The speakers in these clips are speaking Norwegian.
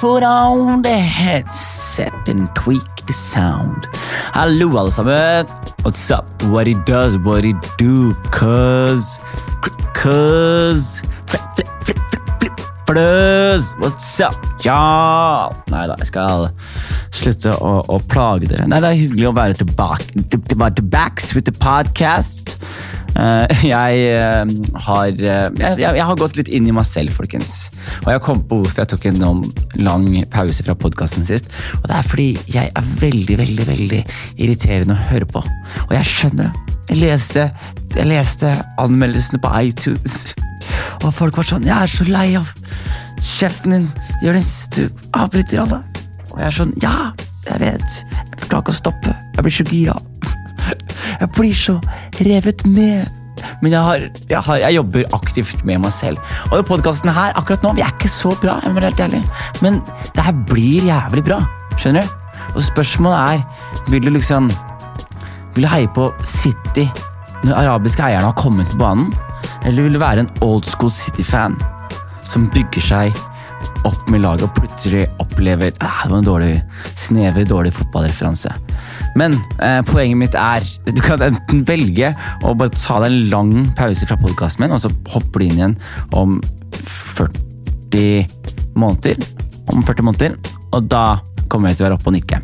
put on the headset and tweak the sound. Hallo, alle sammen. What's up? What it does, what it do, cuz Cuz fløs. What's up, ja? Nei da, jeg skal slutte å, å plage dere. Nei, det er hyggelig å være tilbake. Tilbake with the podcast. Eh, jeg eh, har eh, jeg, jeg har gått litt inn i meg selv, folkens. Og jeg kom på hvorfor jeg tok en lang pause fra podkasten sist. Og det er fordi jeg er veldig, veldig, veldig irriterende å høre på. Og jeg skjønner det. Jeg leste, jeg leste anmeldelsene på iTunes, og folk var sånn 'Jeg er så lei av kjeften din, Jonis. Du avbryter alle.' Og jeg er sånn 'Ja, jeg vet. Jeg klarer ikke å stoppe. Jeg blir så gira.' Jeg blir så revet med. Men jeg, har, jeg, har, jeg jobber aktivt med meg selv. Og den podkasten her akkurat nå, vi er ikke så bra, jeg må være helt ærlig. men det her blir jævlig bra. Skjønner du? Og spørsmålet er Vil du liksom Vil du heie på City når arabiske eierne har kommet på banen? Eller vil du være en old school City-fan som bygger seg opp med laget og plutselig opplever ah, Det var en dårlig, snever, dårlig fotballreferanse. Men eh, poenget mitt er du kan enten velge å bare ta deg en lang pause fra podkasten min, og så hopper du inn igjen om 40 måneder. Om 40 måneder, og da kommer jeg til å være oppe og nikke.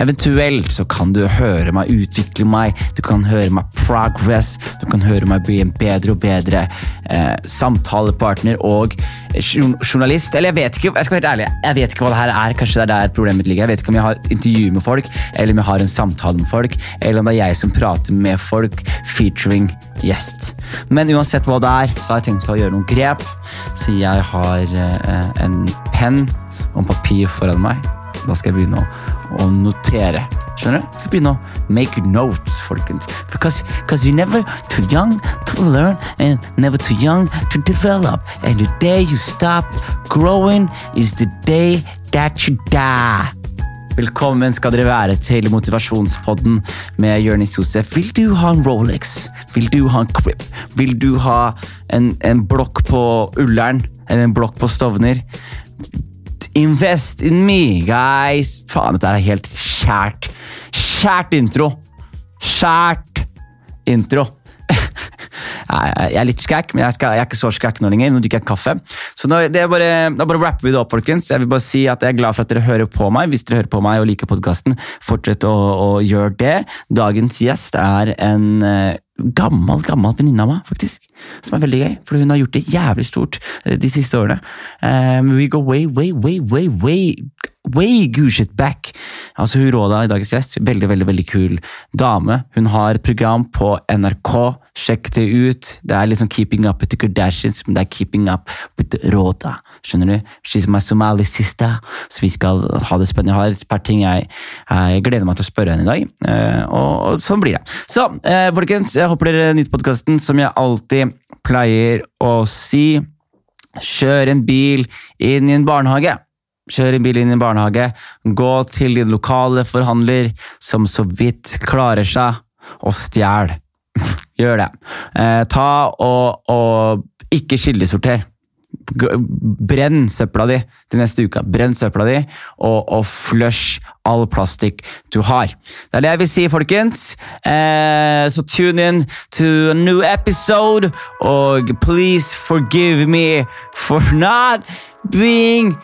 Eventuelt så kan du høre meg utvikle meg, du kan høre meg progress, du kan høre meg bli en bedre og bedre eh, samtalepartner og journalist. Eller jeg vet ikke jeg skal være helt ærlig, jeg vet ikke hva det her er, kanskje det er der problemet ligger. Jeg vet ikke om jeg har intervju med folk, eller om jeg har en samtale med folk, eller om det er jeg som prater med folk featuring gjest. Men uansett hva det er, så har jeg tenkt å gjøre noen grep. Så jeg har eh, en penn og en papir foran meg. Da skal jeg begynne å å notere. Skjønner du? Jeg skal begynne å make notes, folkens. Because, because you're never too young to learn and never too young to develop. And the day you stop growing is the day that you die. Velkommen skal dere være til motivasjonspodden med Jonis Josef. Vil du ha en Rolex? Vil du ha en Crip? Vil du ha en, en blokk på Ullern? Eller en blokk på Stovner? Invest in me, guys! Faen, dette er helt kjært. Kjært intro! Kjært intro. jeg er litt skækk, men jeg, skal, jeg, er ikke så skækk nå lenger. Nå drikker jeg kaffe. Så nå, det er bare, da bare rapper vi det opp, folkens. Jeg vil bare si at jeg er glad for at dere hører på meg. Hvis dere hører på meg og liker podkasten, fortsett å, å gjøre det. Dagens gjest er en uh, gammel gammel venninne av meg, faktisk. Som er veldig gøy, for hun har gjort det jævlig stort eh, de siste årene. Um, we go way, way, way, way, way way gushet back. Altså hun Råda i dagens gjest, veldig veldig, veldig kul dame. Hun har et program på NRK. Sjekk det ut. Det er liksom Keeping Up with the Kardashians, men det er Keeping Up with Råda. Skjønner du? She's my Somali sister. Så vi skal ha det spennende. Jeg har et par ting jeg, jeg gleder meg til å spørre henne i dag. Uh, og, og, sånn blir det. Så uh, folkens, jeg håper dere nyter podkasten, som jeg alltid pleier å si. Kjør en bil inn i en barnehage. Kjør en bil inn i en barnehage. Gå til din lokale forhandler som så vidt klarer seg, og stjel. Gjør det. Eh, ta og, og ikke kildesorter. Brenn søpla di til neste uke. Brenn søpla di, og, og flush all plastikk du har. Det er det jeg vil si, folkens. Eh, så tune in to a new episode, og please forgive me for not being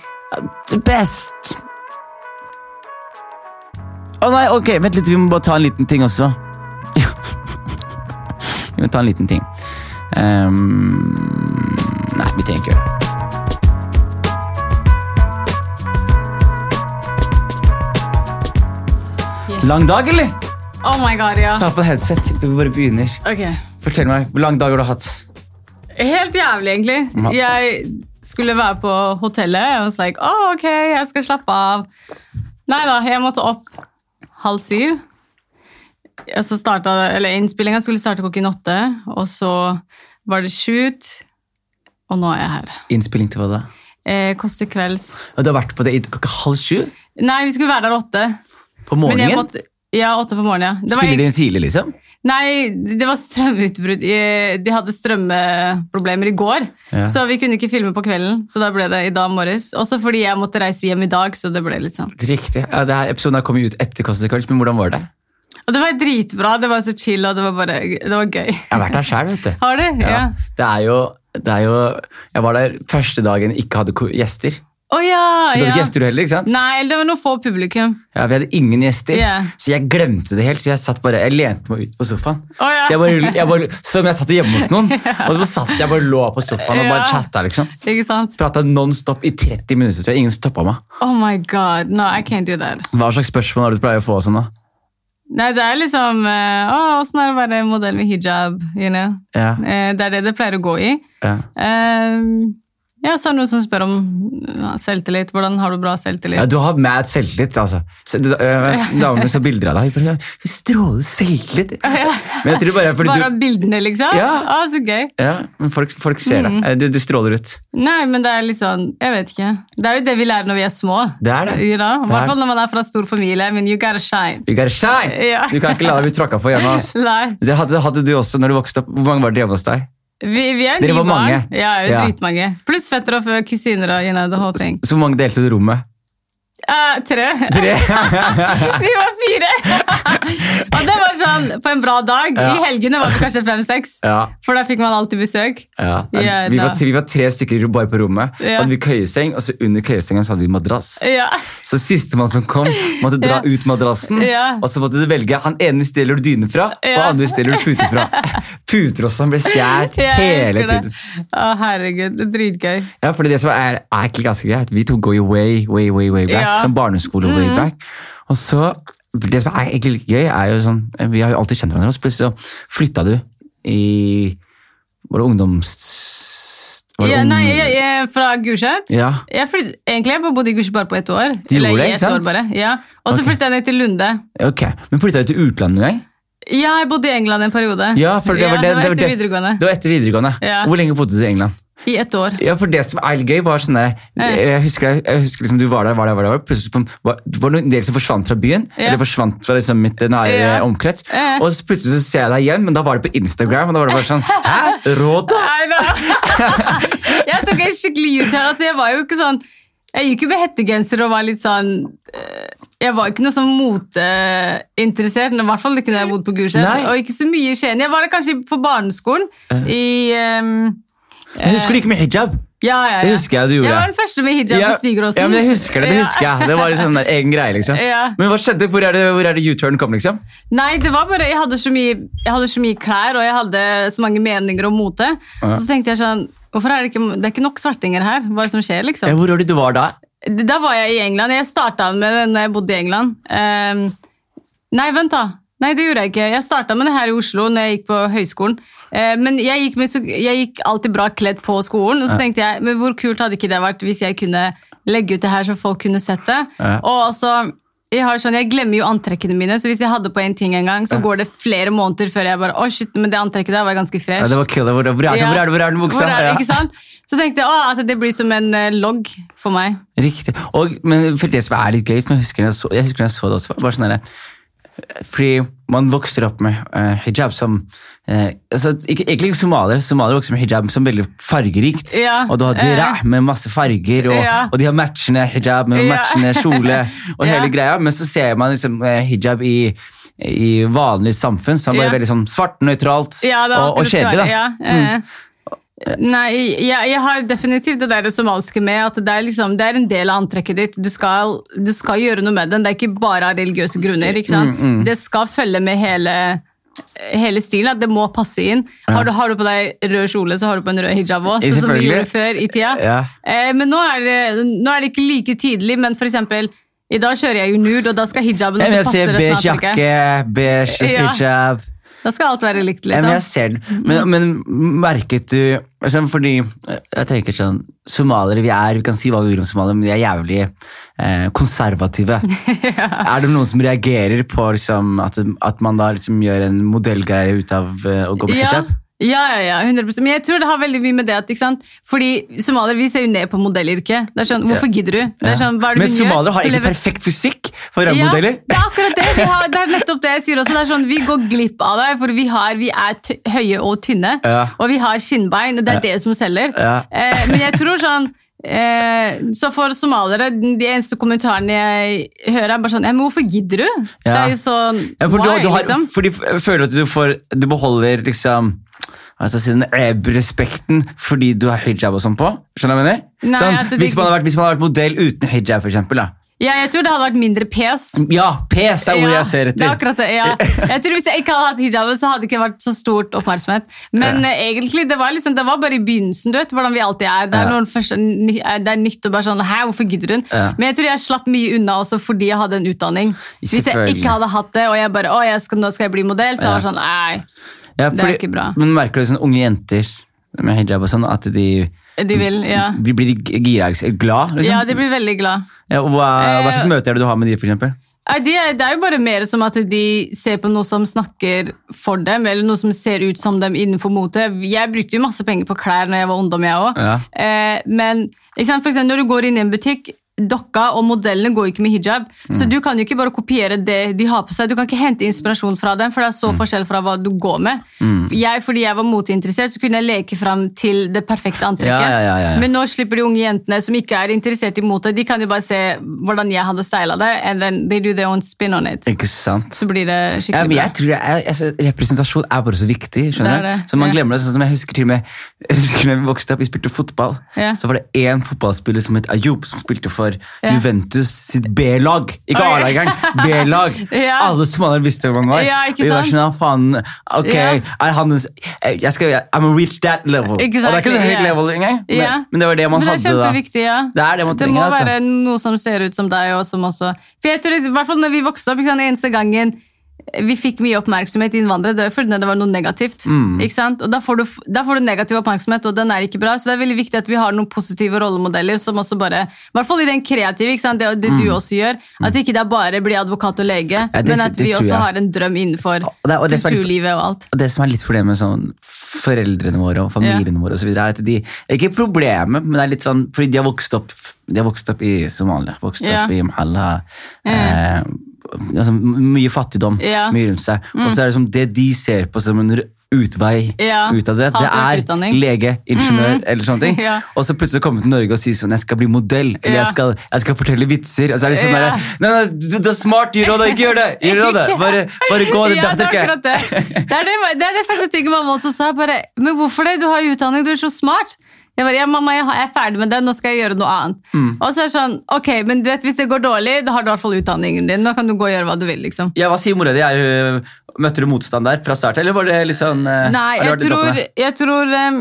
The best. Å oh, nei, ok, vent litt, vi må bare ta en liten ting også. vi må ta en liten ting. Um, nei, vi trenger ikke gjøre det. Lang dag, eller? Oh my god, ja. Ta på deg headset. Vi bare begynner. Ok. Fortell meg, Hvor lang dag har du hatt? Helt jævlig, egentlig. Jeg skulle være på hotellet og sa oh, ok, jeg skal slappe av. Nei da, jeg måtte opp halv syv. Så Innspillinga skulle starte klokken åtte, og så var det shoot, og nå er jeg her. Innspilling til hva da? Eh, Kåss kvelds. Og du har vært på det i klokka halv sju? Nei, vi skulle være der åtte. På morgenen? Måtte, ja, åtte på morgenen, ja. Spiller de inn tidlig, liksom? Nei, det var strømutbrudd. De hadde strømproblemer i går, Ja. så vi kunne ikke filme på kvelden. Så da ble det i dag morges. Også fordi jeg måtte reise hjem i dag, så det ble litt sånn. Riktig. Ja, det her Episoden her kom jo ut etter Kåss men hvordan var det? Og det var dritbra, det var så chill, og det var bare det var gøy. Jeg har vært der sjøl, vet du. Har du? Ja. Ja. Det er jo det er jo Jeg var der første dagen ikke hadde gjester. Å ja! Så hadde ja. ikke gjester du heller, ikke sant? Nei, det var noe få publikum. Ja, Vi hadde ingen gjester, yeah. så jeg glemte det helt. Så jeg satt bare, jeg lente meg ut på sofaen. Oh, ja. Så jeg bare, jeg bare, Som jeg satt hjemme hos noen. Og så satt jeg bare lå på sofaen og bare Ja. chatta. liksom. Ikke sant? Prata non stop i 30 minutter. Ingen stoppa meg. Oh my god, no, I can't do that. Hva slags spørsmål har du pleier å få sånn da? Nei, det er liksom eh, Å, åssen er det å være modell med hijab? You know? Yeah. Uh, det er det det pleier å gå i. ja. Eh, ja, så er det noen som spør om ja, selvtillit. Hvordan har du bra selvtillit? ja, du har mad selvtillit, altså. Så, øh, Damene så bilder av deg. Hun stråler selvtillit. Men jeg tror bare fordi Bare du av bildene, liksom? Ja. Å, så gøy. ja, men folk, folk ser Mm. det. Eh, Du, du stråler ut. Nei, men det er sånn Jeg vet ikke. Det er jo det vi lærer når vi er små. Det er det. You know? I er- hvert fall når man er fra stor familie. Men you gotta shine. You gotta shine! Ja. Du kan ikke la deg bli tråkka for hjemme. Altså. Nei. Det hadde, hadde du også når du vokste opp. Hvor mange var det hjemme hos deg? Vi, vi er Dere var barn. mange. Ja, vi er Ja. dritmange. Pluss fettere og kusiner og you know, the whole thing. Så mange delte du rommet? Eh, tre. Tre? Vi var fire! og det var sånn på en bra dag. Ja. I helgene var vi kanskje fem-seks. ja. For da fikk man alltid besøk. ja. Ja, vi, var, vi var tre stykker bare på rommet. Så hadde vi køyeseng, og så under køyesenga så hadde vi madrass. Ja. Så sistemann som kom, måtte dra Ja. ut madrassen. Ja. Og så måtte du velge han ene stjeler du dyne fra, og Ja. andre stjeler du puter fra. Puter også han ble stjålet hele det. tiden. Å, herregud. Det dritgøy. Ja, for det som er, er egentlig ganske at vi to går jo way, way, way, way back. Ja. Som barneskole way Mhm. back. Og så, det som er egentlig gøy, er jo sånn, vi har jo alltid kjent hverandre, og så plutselig så flytta du i, var det ungdoms... Var det Ja, nei, jeg, jeg, fra Gulset. Ja, Jeg flytt, egentlig jeg bodde i Gulset bare på ett år. Du Eller gjorde det, ikke sant? Ja. Og så okay. flyttet jeg ned til Lunde. ok. Men flytta du til utlandet en gang? Ja, jeg bodde i England en periode. Ja, for det var det- det var det var etter videregående. Det var etter videregående. Hvor lenge bodde du i England? I ett år. Ja, for det som er gøy, var sånn der. Jeg husker, jeg husker liksom du var der, var der, var der. Plutselig var, det var en del som forsvant fra byen. Ja. Eller forsvant fra liksom mitt nære Ja. omkrets. Ja. Og så plutselig så ser jeg deg igjen, men da var det på Instagram. Og da var det bare sånn Hæ? Råd? Jeg tok en skikkelig U-turn. Altså, jeg var jo ikke sånn Jeg gikk jo med hettegenser og var litt sånn eh, Jeg var ikke noe sånn moteinteressert, i hvert fall ikke når jeg bodde på Gulset. Og ikke så mye i Skien. Jeg var der kanskje på barneskolen. I ehm, Jeg husker du gikk med hijab. Ja, ja, ja. Det husker jeg du gjorde. Jeg var den første med hijab ja, på Stigråsen. ja, men jeg husker det. det husker jeg. Det var liksom en egen greie, liksom. Ja. Men hva skjedde? Hvor er det, hvor er det U-turn kom, liksom? Nei, det var bare, jeg hadde, så mye, jeg hadde så mye klær, og jeg hadde så mange meninger om mote. Ja. Så tenkte jeg sånn, hvorfor er det ikke, det er ikke nok svartinger her? Hva er det som skjer, liksom? Ja, hvor var det du var da? Da var jeg i England. Jeg starta med det når jeg bodde i England. Um, nei, vent, da. Nei, det gjorde jeg ikke. Jeg starta med det her i Oslo når jeg gikk på høyskolen. Eh, men jeg gikk, med, jeg gikk alltid bra kledd på skolen, og så tenkte jeg men hvor kult hadde ikke det vært hvis jeg kunne legge ut det her så folk kunne sett det. Og også, jeg, har sånn, jeg glemmer jo antrekkene mine, så hvis jeg hadde på en ting en gang, så går det flere måneder før jeg bare Å, shit, men det antrekket der var ganske fresh. Ja, det var killer. Hvor, hvor, er, den, hvor, er, den- hvor er den buksa? Hvor er det, ikke sant? Så tenkte jeg å, at det blir som en eh, logg for meg. Riktig. Og, men for det som er litt gøy, jeg husker jeg så, jeg husker jeg så det også, var sånn derre fordi man vokser opp med uh, hijab som uh, altså, ikke, Egentlig ikke somalier. Somalier vokser med hijab som veldig fargerikt. Ja, Og du har eh. dira med masse farger, og, Ja. og de har matchende hijab med matchende kjole. og hele greia, Men så ser man liksom uh, hijab i, i vanlig samfunn som bare Ja. veldig sånn svart, nøytralt Ja, og, og kjedelig. da. Mm. Ja. eh. Nei, jeg, jeg har definitivt det der somaliske med at det er, liksom, det er en del av antrekket ditt. Du skal, du skal gjøre noe med den. Det er ikke bare av religiøse grunner. Ikke sant? Mm, Det skal følge med hele, hele stilen. At det må passe inn. Har, du, har du på deg rød kjole, så har du på en rød hijab òg. Sånn som vi gjorde før i tida. Ja. Eh, men nå er, det, nå er det ikke like tidlig, men for eksempel i dag kjører jeg jo nude, og da skal hijaben Jeg, også jeg ser passe beige resten av antrekket. jakke, beige Ja. Da skal alt være likt, Ja, men jeg liksom. ser den. Men, men merket du altså, Fordi eh, jeg tenker sånn Somaliere, vi er Vi kan si hva vi vil om somaliere, men de er jævlig eh, konservative. Er det noen som reagerer på liksom, at, at man da liksom gjør en modellgreie ut av eh, å gå med Ja, hijab? Ja, ja, ja, ja, 100%. Men jeg tror det har veldig mye med det at ikke sant? Fordi somaliere vi ser jo ned på modellyrket. Det er sånn, Hvorfor gidder du? Det er sånn, hva er det Men hun gjør? somaliere har egentlig perfekt fysikk for ja, rammemodeller. det er akkurat det. Vi har, det er nettopp det jeg sier også. Det er sånn, Vi går glipp av det, for vi, har, vi er høye og tynne. Ja. Og vi har skinnbein, og det er det som selger. Ja. Eh, men jeg tror sånn eh, Så for somaliere, de eneste kommentarene jeg hører, er bare sånn Men hvorfor gidder du? Det er jo sånn Ja, for why, du har, liksom? for de føler at du får Du beholder liksom jeg den respekten fordi du har hijab og sånn på. Skjønner du hva jeg mener? Nei, sånn, det- hvis, man vært, hvis man hadde vært modell uten hijab, for eksempel. Da. Ja, jeg tror det hadde vært mindre pes. Ja, PS er ordet Ja, jeg ser Det er etter. akkurat det, ja. Jeg tror Hvis jeg ikke hadde hatt hijab, så hadde det ikke vært så stort oppmerksomhet. Men Ja. eh, egentlig, det var, liksom, det var bare i begynnelsen, du vet hvordan vi alltid er. Det er, første, eh, det er nytt og bare sånn Hæ, hvorfor gidder hun? Men jeg tror jeg slapp mye unna også fordi jeg hadde en utdanning. Hvis jeg ikke hadde hatt det, og jeg bare Å, jeg skal, nå skal jeg bli modell, så Ja. var sånn Nei, Ja, det er ikke bra. Men merker du sånn unge jenter med hijab og sånn, at de de vil Ja. blir, de gira, glad? Liksom? Ja, de blir veldig glad. Ja, hva, hva slags Eh, møter er det du har med de, for eksempel? Det er, det er jo bare mer som at de ser på noe som snakker for dem, eller noe som ser ut som dem innenfor motet. Jeg brukte jo masse penger på klær når jeg var ungdom, jeg òg. Ja. Eh, men for eksempel, når du går inn i en butikk, dokka og modellene går jo ikke med hijab, så du kan jo ikke bare kopiere det de har på seg. Du kan ikke hente inspirasjon fra dem, for det er så forskjell fra hva du går med. Jeg, fordi jeg var moteinteressert, så kunne jeg leke fram til det perfekte antrekket. Ja, ja, ja. Men nå slipper de unge jentene som ikke er interessert i mote, de kan jo bare se hvordan jeg hadde styla det, and then they do their own spin on it. Ikke sant? Så blir det skikkelig bra. jeg tror er, altså, Representasjon er bare så viktig. skjønner Det er du? det, Så man glemmer det, sånn som Jeg husker til og med jeg husker da vi vokste opp, vi spilte fotball. Så var det én fotballspiller som het Ayub, som spilte for Ja. Juventus sitt B-lag. Ikke Oi. A-lag engang, B-lag. Ja. Alle somaliere visste hvem han var. Ja, ikke Vi var sant? sånn, faen, ok, er han jeg skal, I'm a reach that level. Exactly, Og det er ikke så høyt level engang, men, men det var det man hadde Men det er kjempeviktig, ja. Det er det man Det må altså. være noe som ser ut som deg, og som også For jeg tror, I hvert fall når vi vokste opp, ikke sant, eneste gangen vi fikk mye oppmerksomhet innvandrere, det var fordi det var noe negativt. Mm. Ikke sant? Og da får, du, da får du negativ oppmerksomhet, og den er ikke bra. Så det er veldig viktig at vi har noen positive rollemodeller som også bare I hvert fall i den kreative, ikke sant? det, det du også gjør. At ikke det bare blir advokat og lege, Mm. Ja, det- men at vi også har en drøm innenfor Og det og kulturlivet og alt. Og det som er litt problemet med sånn foreldrene våre og familiene våre, og så videre, er at de Ikke problemet, men det er litt sånn fordi de har vokst opp De har vokst opp i Somalia, vokst Ja. opp i Mahalla. Eh, altså, mye fattigdom Ja. Mm. mye rundt seg. Og så er det som det de ser på som en utvei Ja, ut av det, det er utdanning. lege, ingeniør eller sånne ting. Ja. Og så plutselig komme til Norge og si sånn Jeg skal bli modell, eller Ja. jeg, skal, jeg skal fortelle vitser. Og så er det sånn Ja. der, Nei, nei, du, det er smart, gjør det, ikke gjør det! Gjør det. Bare, bare gå, det er datter akkurat det. Det, det er det første tinget mamma også sa. Bare, men hvorfor det? Du har jo utdanning, du er så smart. Jeg bare, ja, mamma, jeg er ferdig med det, nå skal jeg gjøre noe annet. Mm. Og så er det sånn, ok, men du vet, hvis det går dårlig, da har du i hvert fall utdanningen din. Nå kan du gå og gjøre hva du vil, liksom. Ja, Hva sier mora di? Er, Møtte du motstand der fra start, eller var det eh, Nei, jeg tror, jeg tror em,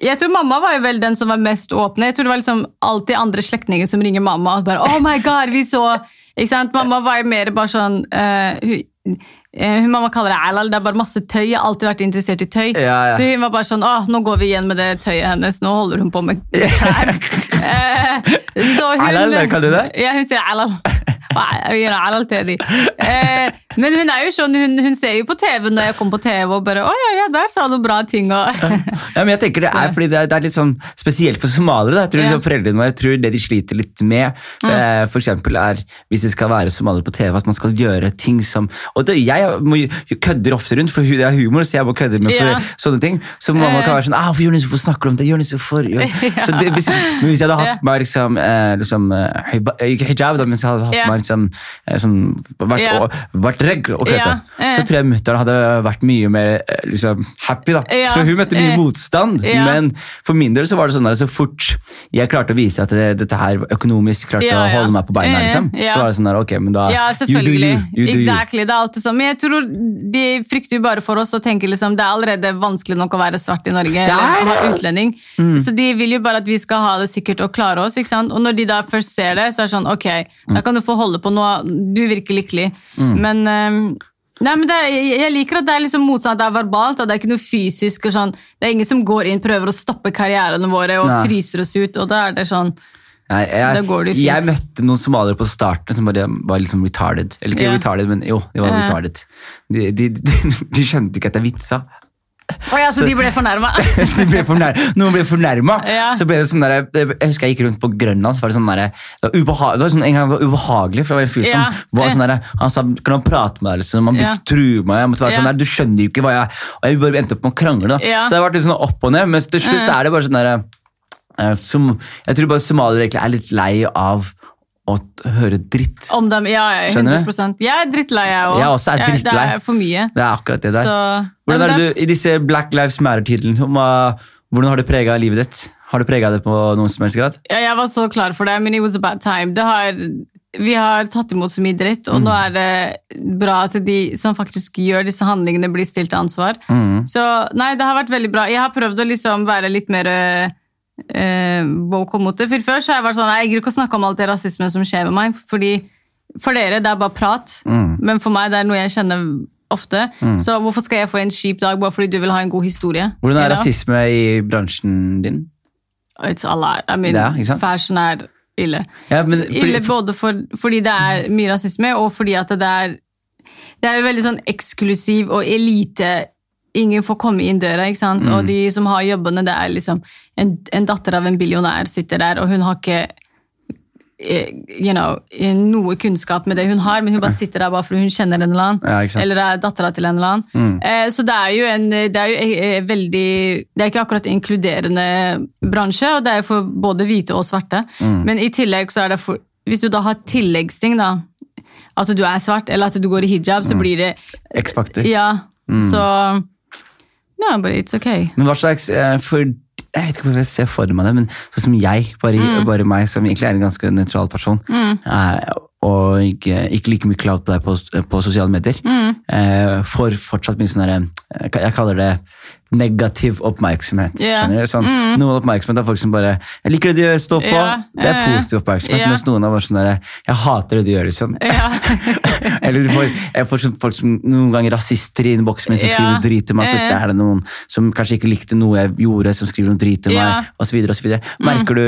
jeg tror mamma var jo vel den som var mest åpne. Jeg tror det var liksom alltid andre slektninger som ringer mamma og bare Oh my god, vi så Ikke sant? Mamma var jo mer bare sånn eh, hun, eh, Mamma kaller det Alal, det er bare masse tøy. Jeg har alltid vært interessert i tøy. Ja, ja. Så hun var bare sånn Åh, nå går vi igjen med det tøyet hennes. Nå holder hun på med klær. Eh, så hun, Alal, kan du det? Ja, hun sier Alal. Alal til de. Eh, men hun er jo sånn, hun, hun ser jo på TV når jeg kommer på TV og bare Å ja, ja, der sa du bra ting. Og, Ja, men jeg tenker Det er fordi det er, det er litt sånn spesielt for somaliere. Jeg tror liksom Foreldrene våre jeg tror det de sliter litt med, eh, for eksempel er hvis det skal være somalier på TV, at man skal gjøre ting som Og det, Jeg må, kødder ofte rundt, for det er humor, så jeg må kødde med for Ja. sånne ting. Så mamma kan være sånn ah, 'Hvorfor Jonis, hvorfor snakker du om det?' Jonis, hvorfor? Så det, hvis, men hvis jeg hadde hatt meg liksom, eh, liksom eh, hijab, da, men jeg hadde hatt Ja. meg liksom, eh, vært, vært regg og kødde, Ja. Eh. så tror jeg mutter'n hadde vært mye mer eh, liksom, happy. da. Ja. Så hun møtte mye Eh. motstand, Ja. men for min del så var det sånn at så fort jeg klarte å vise at det, dette her økonomisk klarte å holde meg på beina, Eh, liksom, så var det sånn der, ok, men da Ja, you do selvfølgelig. you, you do exactly, det er alltid sånn. Men jeg tror de frykter jo bare for oss og tenker liksom det er allerede vanskelig nok å være svart i Norge eller er ha utlending. Så de vil jo bare at vi skal ha det sikkert og klare oss. ikke sant? Og når de da først ser det, så er det sånn ok, da kan du få holde på noe, Du virker lykkelig. Men ehm, Nei, men er, jeg- liker at det er liksom motstand, at det er verbalt, og det er ikke noe fysisk. og sånn. Det er ingen som går inn prøver å stoppe karrierene våre og Nei. fryser oss ut. og da er det sånn, Nei, jeg, det jeg møtte noen somaliere på starten som bare var liksom retarded. Eller ikke Ja. retarded, men jo, de var Ja. retarded. De, de, de, de skjønte ikke at jeg vitsa. Å ja, så de ble fornærma? de ble fornær Noen ble fornærma. Ja. Så ble det sånn der, Jeg husker jeg gikk rundt på Grønland, så var det sånn der, det var ubeha det var sånn, en gang det var ubehagelig. For det var en fyr som Ja. var sånn der, Han sa kan han prate med deg, liksom. Han Ja. å true meg. Jeg måtte være sånn der, Du skjønner jo ikke hva jeg Og jeg bare endte opp med å krangle. da. Så det har vært litt sånn opp og ned, men til slutt så er det bare sånn der, eh, som, Jeg tror bare somaliere egentlig er litt lei av å høre dritt. Om dem, ja, ja, Skjønner du? Jeg er drittlei, jeg òg. Jeg også er drittlei. Det er for mye. Det er akkurat det der. Så, Hvordan er det du, I disse Black Lives Matter-titlene, hvordan har det prega livet ditt? Har det prega det på noen som helst grad? Ja, jeg var så klar for det, men it was a bad time. Det har, vi har tatt imot så mye dritt, og nå er det bra at de som faktisk gjør disse handlingene, blir stilt til ansvar. Så nei, det har vært veldig bra. Jeg har prøvd å liksom være litt mer uh, vocal mot det. For før så har jeg vært sånn, jeg gidder ikke å snakke om alt det rasismen som skjer med meg, fordi for dere det er bare prat, men for meg det er noe jeg kjenner ofte. Så hvorfor skal jeg få en kjip dag bare fordi du vil ha en god historie? Hvordan er rasisme i bransjen din? It's a lot. I mean, sant? fashion er ille. Ja, men, fordi, Ille både for, fordi det er mye rasisme, og fordi at det er Det er jo veldig sånn eksklusiv og elite. Ingen får komme inn døra, ikke sant? Mm. Og de som har jobbene, det er liksom en, en datter av en billionær sitter der, og hun har ikke eh, you know, noe kunnskap med det hun har, men hun bare sitter der bare fordi hun kjenner en eller annen. Ja, eller er dattera til en eller annen. Eh, så det er jo en det er jo en veldig Det er ikke akkurat en inkluderende bransje, og det er for både hvite og svarte. Men i tillegg så er det for Hvis du da har tilleggsting, da, at du er svart, eller at du går i hijab, så blir det X-faktor. Ja. Så No, but it's okay. Men hva slags eh, for, Jeg vet ikke hvorfor jeg ser for meg det, men sånn som jeg, bare, Mm. bare meg, som egentlig er en ganske nøytral person, eh, og ikke, ikke like mye clout på deg på, på sosiale medier, Mm. eh, får fortsatt mye sånn derre eh, Jeg kaller det negativ oppmerksomhet. Yeah. Sånn, Noen oppmerksomhet er folk som bare 'Jeg liker det du gjør, stå på'. Yeah. Det er positiv oppmerksomhet. Yeah. Mens noen er bare sånn der 'Jeg hater det du gjør', liksom. Eller du får, jeg får sånn folk som noen ganger rasister i innboksen min som skriver drit til meg. Plutselig er det noen som kanskje ikke likte noe jeg gjorde, som skriver noe drit til meg. Og så videre, og så videre. Merker du,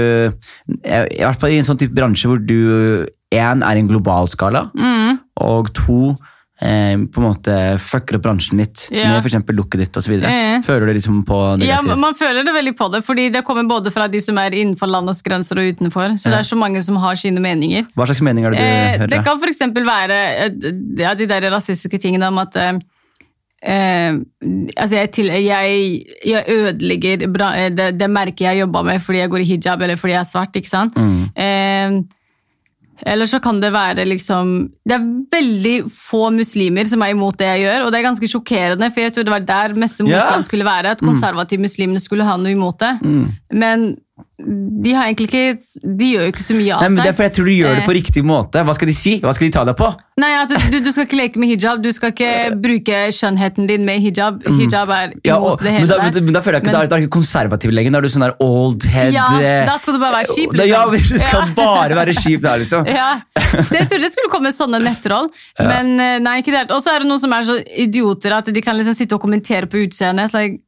i hvert fall i en sånn type bransje hvor du én er i en global skala, Mm. og to eh, på en måte fucker opp bransjen litt Ja. med f.eks. looket ditt osv. Ja, Føler du liksom på Ja, man føler det veldig på det, fordi det kommer både fra de som er innenfor landets grenser og utenfor. Så det er så mange som har sine meninger. Hva slags meninger er det du Eh, hører? det kan f.eks. være eh, ja, de der rasistiske tingene om at eh, eh, altså jeg, til, jeg, jeg ødelegger bra, det, det merket jeg jobba med fordi jeg går i hijab eller fordi jeg er svart. ikke sant? Mm. Eh, eller så kan det være liksom Det er veldig få muslimer som er imot det jeg gjør, og det er ganske sjokkerende, for jeg tror det var der mest motstand motstand skulle være, at konservative muslimene skulle ha noe imot det. Men de har egentlig ikke De gjør jo ikke så mye av seg. Nei, men det er fordi jeg tror du gjør det Eh. på riktig måte. Hva skal de si? Hva skal de ta deg på? Nei, at du, du skal ikke leke med hijab. Du skal ikke bruke skjønnheten din med hijab. Hijab er imot Mm. Ja, og, det men, hele da, der. men da føler jeg ikke Men- da er da er du ikke konservativ lenger. Da er du sånn der old head Ja, eh, da skal du bare være kjip, Da, ja, liksom. du skal Ja. bare være kjip der, liksom. Ja, Så jeg trodde det skulle komme sånne nettroll, men eh, nei, ikke det. Og så er det noen som er så idioter at de kan liksom sitte og kommentere på utseendet. Så like,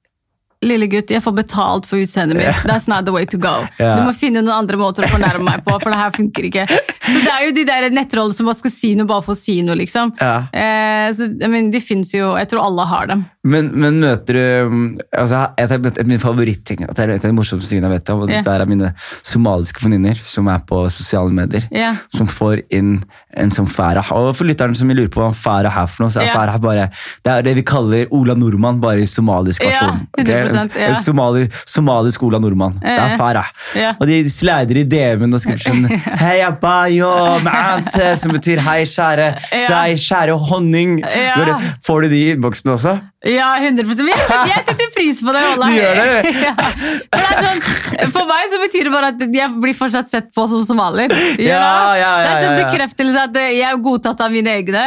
Lille gutt, jeg får betalt for utseendet mitt. That's not the way to go. Yeah. Du må finne noen andre måter å fornærme meg på, for det her funker ikke. Så det er jo de der nettrollene som bare skal si noe bare for å si noe, liksom. Yeah. Eh, så, I mean, de fins jo Jeg tror alle har dem. Men, men møter du altså, Et av et Min favoritting et av de morsomste tingene jeg vet om, og yeah. det er mine somaliske venninner som er på sosiale medier, yeah. som får inn en sånn Farah. Og for lytteren som lurer på hva Farah er for noe, så er. Farah bare Det er det vi kaller Ola Nordmann, bare i somalisk versjon. ok? 100%, ja. En Somali, skole av Nordmann. Det er Eh. Ja. Og de slider i DM-en og skriver sånn Hei, abayo, mante, som betyr hei, kjære deg, kjære honning. Bare, Får du de i innboksen også? Ja, 100 Men jeg setter, jeg setter pris på det. Du gjør det? Ja. For, det sånn, for meg så betyr det bare at jeg blir fortsatt sett på som somalier. Ja, ja, ja, det er sånn bekreftelse at jeg er godtatt av mine egne.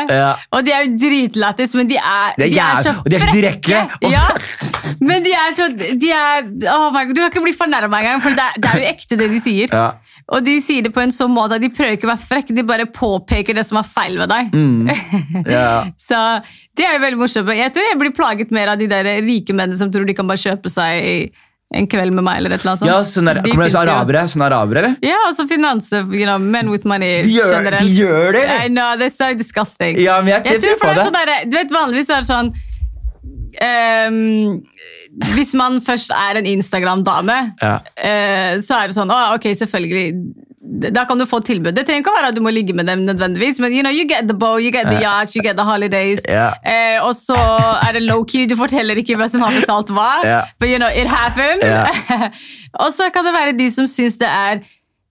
Og de er jo dritlættis, men de er, de er så så og de er så direkte. Ja, men de er så de er, oh my God, Du kan ikke bli fornærma engang, for det er, det er jo ekte, det de sier. Ja. Og de sier det på en sånn måte at de prøver ikke å være frekke, de bare påpeker det som er feil ved deg. Mm. Yeah. Så det er jo veldig morsomt. Jeg tror jeg blir plaget mer av de der rike mennene som tror de kan bare kjøpe seg en kveld med meg. eller et eller annet sånt. Ja, sånn der, De kommer det så finnes arabere? Sånne arabere, eller? Ja, altså finans, you know, men with money De gjør, de gjør det, I know, er så disgusting. Ja, men jeg, jeg, Jeg tror for det er sånn der, du vet Vanligvis er det sånn ehm, Hvis man først er en Instagram-dame, Ja. eh, så er det sånn Å, ok, selvfølgelig. Da kan du få tilbud. Det trenger ikke å være at du må ligge med dem nødvendigvis, men you know, you get the bow, you get the yacht, you get the holidays. Yeah. Eh, og så er det low-key, du forteller ikke hvem som har betalt hva. Yeah. But you know, it happened. Yeah. og så kan det være de som syns det er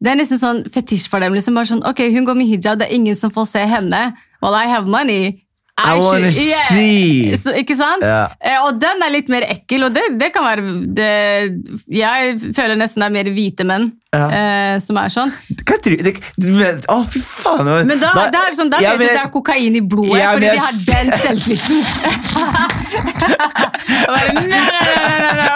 det er nesten sånn fetisj for dem. liksom bare sånn, ok, Hun går med hijab, det er ingen som får se henne. Well, I have money. I wanna yeah. see. Så, ikke sant? Yeah. Eh, og den er litt mer ekkel, og det, det kan være det, Jeg føler nesten det er mer hvite menn eh, som er sånn. Hva tror du Å, fy faen. Men da, da, er det sånn, da vet du det er kokain i blodet, Ja, fordi de har den selvtilliten. nei, nei, nei.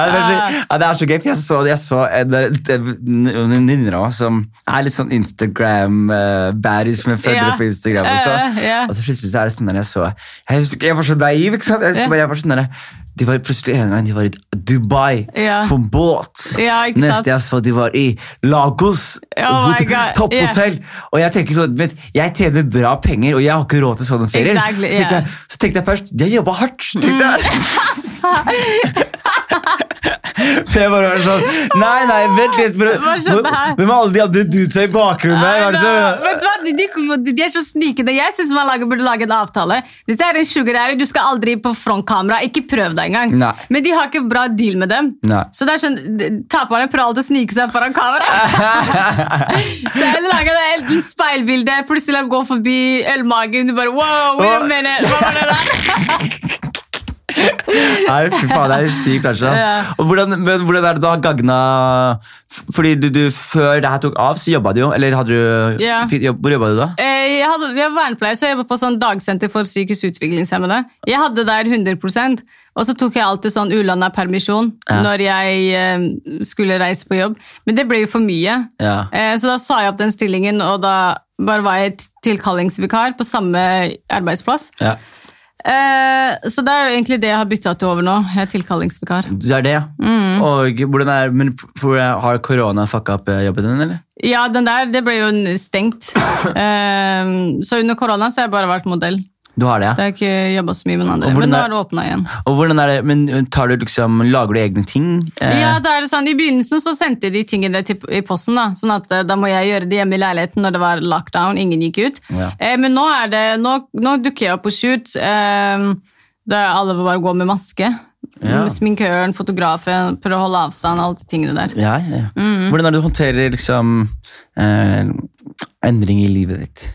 Ja, det, er så, gøy, for jeg så, jeg så en en venninne av meg som er litt sånn Instagram-baddies med følgere på Instagram. Og så, Eh, og så plutselig så er det sånn der jeg så Jeg, husker, jeg var så naiv, ikke sant? Jeg husker jeg var sånn der, de var plutselig en gang de var i Dubai Ja. på en båt. Ja, ikke? Neste jeg så, de var i Lagos. Oh topphotell. Yeah. Og jeg tenker, vet, jeg tjener bra penger, og jeg har ikke råd til sånne ferier. Exactly, så, tenkte jeg, så tenkte jeg først De har jobba hardt. Tenkte jeg. For jeg bare var sånn Nei, nei, vent litt. Her? Hvem er alle de andre dudesa i bakgrunnen er som- Vet du hva? De, de, de er så snikende. Jeg syns man lager, burde lage en avtale. Hvis det er en sugar du skal aldri på frontkamera. Ikke prøv deg engang. Nei. Men de har ikke bra deal med dem. Nei. Så det er sånn, taperne prøver alltid å snike seg foran kamera. så jeg lager lage det et speilbilde, plutselig gå forbi ølmagen, du bare wow, wait a minute, hva var det der? Nei, fy faen, det er sykt, kanskje. Altså. Og hvordan, men hvordan er det da gagna Fordi du, du, før det her tok av, så jobba du jo. Eller hadde du Ja. jobb, Hvor jobba du da? Eh, Jeg hadde, vi har vernepleier, så jeg jobber på sånn dagsenter for psykisk utviklingshemmede. Jeg hadde der 100% og så tok jeg alltid sånn ulanda permisjon Ja. når jeg eh, skulle reise på jobb. Men det ble jo for mye. Ja. Eh, så da sa jeg opp den stillingen, og da bare var jeg tilkallingsvikar på samme arbeidsplass. ja. Eh, så det er jo egentlig det jeg har bytta til over nå. Jeg er tilkallingsvikar. Du er det, ja. Mm. Og hvordan er, men for, Har korona fucka opp eh, jobben din, eller? Ja, den der det ble jo stengt. Eh, så under korona så har jeg bare vært modell. Du har det, ja. har ikke jobba så mye med den andre. Men nå er- det åpna igjen. Og hvordan er det, men tar du liksom, Lager du egne ting? Eh, Ja, det er sånn, I begynnelsen så sendte de tingene til, i posten, da, sånn at eh, da må jeg gjøre det hjemme i leiligheten når det var lockdown, ingen gikk ut. Ja. Eh, men nå, er det, nå, nå dukker jeg opp på shoot, eh, der alle bare går med maske. Ja. Sminkøren, fotografen, prøver å holde avstand, alle de tingene der. Ja, ja. ja. Mm. Hvordan er det du håndterer liksom eh, endring i livet ditt?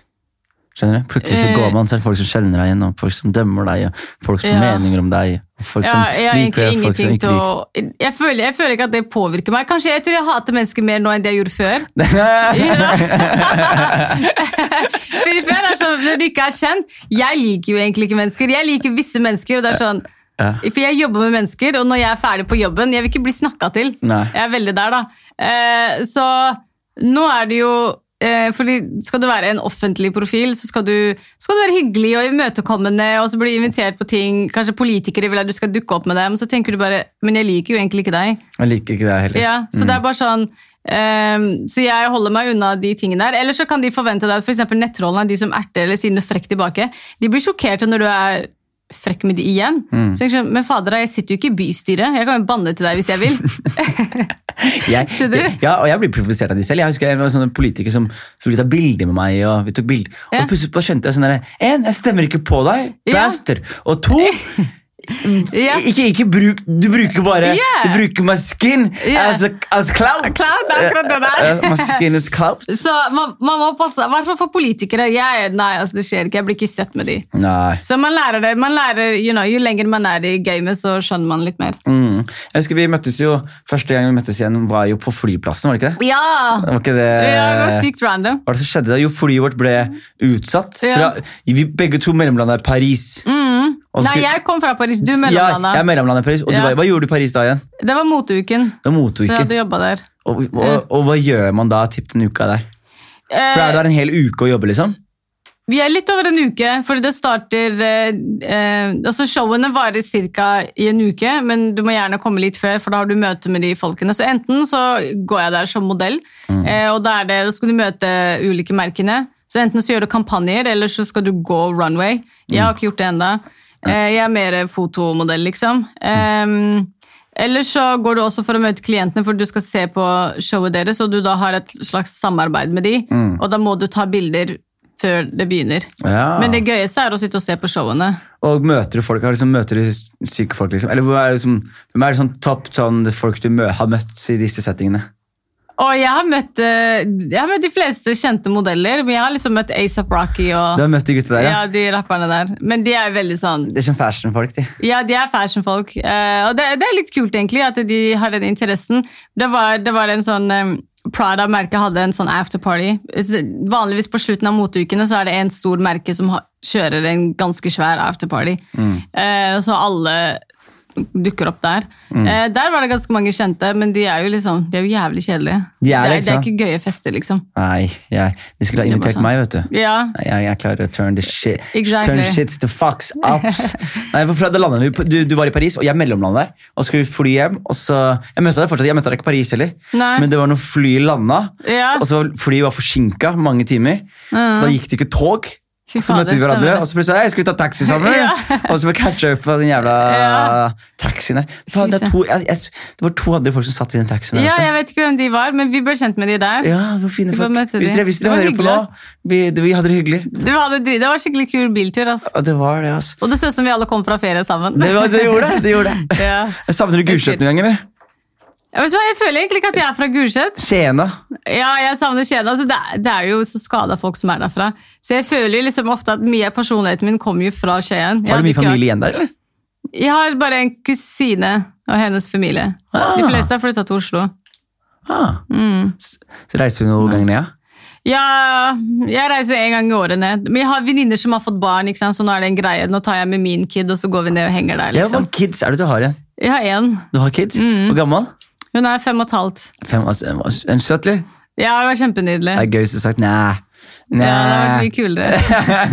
Skjønner du? Plutselig så Eh. går man, så er det folk som kjenner deg igjen, og folk som dømmer deg, og folk som har Ja. meninger om deg, folk som Ja, jeg liker deg, folk som ikke liker jeg føler, jeg føler ikke at det påvirker meg. Kanskje Jeg tror jeg hater mennesker mer nå enn det jeg gjorde før. For før er sånn, Når du ikke er kjent Jeg liker jo egentlig ikke mennesker. Jeg liker visse mennesker. og det er sånn Ja. For jeg jobber med mennesker, og når jeg er ferdig på jobben Jeg vil ikke bli snakka til. Nei. Jeg er veldig der, da. Eh, så nå er det jo eh, fordi Skal du være en offentlig profil, så skal du, skal du være hyggelig og imøtekommende, og så blir du invitert på ting. Kanskje politikere vil at du skal dukke opp med dem. Så tenker du bare Men jeg liker jo egentlig ikke deg. Jeg liker ikke deg heller. Ja, så det er bare sånn um, Så jeg holder meg unna de tingene der. Eller så kan de forvente deg at f.eks. nettrollene, de som erter eller sier noe frekt tilbake, de blir sjokkerte når du er frekk med de igjen. Så jeg sånn, Men fader, jeg sitter jo ikke i bystyret. Jeg kan jo banne til deg hvis jeg vil. Jeg, Skjønner du? ja, og jeg blir provosert av de selv. Jeg husker jeg var sånne politikere som skulle ta bilder med meg. Og vi tok bilder. Og Ja. plutselig skjønte jeg sånn der, En, jeg stemmer ikke på deg, Ja. Og to, Ja. ikke, ikke bruk Du bruker bare Yeah. Du bruker my skin Yeah. as, a, as. Clout, er akkurat det der. My skin is clout. Så man, man må passe, i hvert fall for politikere. Jeg, nei, altså det skjer ikke. Jeg blir ikke sett med de. Nei. Så man lærer det. Man lærer, you know, Jo lenger man er i gamet, så skjønner man litt mer. Mm. Jeg husker vi møttes jo Første gang vi møttes igjen, var jo på flyplassen. var det ikke det? Ja! Var ikke det ja det var sykt random. Hva var det som skjedde da? Jo, flyet vårt ble utsatt. Ja. Fra, vi begge to mellomlanda i Paris. Så Nei, skulle- jeg kom fra Paris. Du ja, mellomlanda. jeg mellomlanda i Paris. Og Ja. var, hva gjorde du i Paris da igjen? Det var moteuken. Det var Så jeg hadde jobba der. Og, og, og hva gjør man da typ den uka der? For er det du der en hel uke og jobber, liksom? vi er litt over en uke, fordi det starter eh, eh, altså Showene varer ca. i en uke, men du må gjerne komme litt før, for da har du møte med de folkene. Så enten så går jeg der som modell, eh, og da, er det, da skal du møte ulike merkene. Så enten så gjør du kampanjer, eller så skal du gå runway. Jeg har ikke gjort det ennå. Eh, jeg er mer fotomodell, liksom. Um, eller så går du også for å møte klientene, for du skal se på showet deres, og du da har et slags samarbeid med de, og da må du ta bilder før det begynner. Ja. Men det gøyeste er å sitte og se på showene. Og møter du folk, liksom, møter du syke folk, liksom? Eller hvem er det, liksom, hvem er det sånn topp sånn, folk du mø har møtt i disse settingene? Og jeg har møtt, eh, jeg har møtt de fleste kjente modeller, men jeg har liksom møtt ASAP Rocky og Du har møtt de gutta der, ja? ja, de rapperne der. Men de er veldig sånn Det er sånn fashion-folk, de. Ja, de er fashionfolk. Eh, og det, det er litt kult, egentlig, at de har den interessen. Det var, det var en sånn um, Prada-merket hadde en sånn afterparty. Vanligvis på slutten av moteukene så er det en stor merke som kjører en ganske svær afterparty. Mm. Eh, så alle dukker opp der. Mm. Eh, der var det ganske mange kjente, men de er jo liksom, de er jo jævlig kjedelige. De er det, er, det er ikke gøye fester, liksom. Nei, jeg, de skulle ha er invitert sånn. meg, vet du. Ja, Jeg, jeg klarer å turn the shit Exactly. Turn shits to fucks ups. Nei, fra det landet vi, du, du var i Paris, og jeg mellomlandet der. Og så skulle vi fly hjem. Og så, jeg møtte deg fortsatt, jeg møtte deg ikke i Paris heller. Nei. Men det var når flyet landa, Ja. og så flyet var forsinka mange timer. Så da gikk det ikke tog. Fy så møtte vi hverandre, og så plutselig hey, skal vi ta taxi sammen. Ja. Og så catcha up på den jævla Ja. taxien der. Det, to, jeg, jeg, det var to andre folk som satt i den taxien der ja, jeg vet ikke hvem de var, men vi ble kjent med de der. Ja, hvor fine Vi folk. Hvis dere, hvis dere hører på nå, vi, vi hadde det hyggelig. Det var, det, det var skikkelig kul biltur. Altså. Ja, det var det, altså. Og det så ut som vi alle kom fra ferie sammen. Det, var, det gjorde det. det, gjorde det. ja. Savner du Gulset noen gang, eller? Vet du hva, jeg føler egentlig ikke at jeg er fra Gulset. Skien, da? Ja, jeg savner Skien. Altså, det, det er jo så skada folk som er derfra. Så jeg føler liksom ofte at mye av personligheten min kommer jo fra Skien. Har du mye familie igjen der, eller? Jeg har bare en kusine og hennes familie. Ah. De fleste har flytta til Oslo. Ah. Mm. Så reiser du noen ganger ned? Ja? Ja, jeg reiser en gang i året ned. Men jeg har venninner som har fått barn, ikke sant? så nå er det en greie. Nå tar jeg med min kid, og så går vi ned og henger der. Ja, Hvor liksom. kids er det du har igjen? Jeg har én. Du har kids? Mm. Hvor gammel? Hun er fem og et halvt. Fem, altså, en søtlig? Ja, det var kjempenydelig. Det er gøy har sagt nei. Nei. Ja, det har vært mye kulere.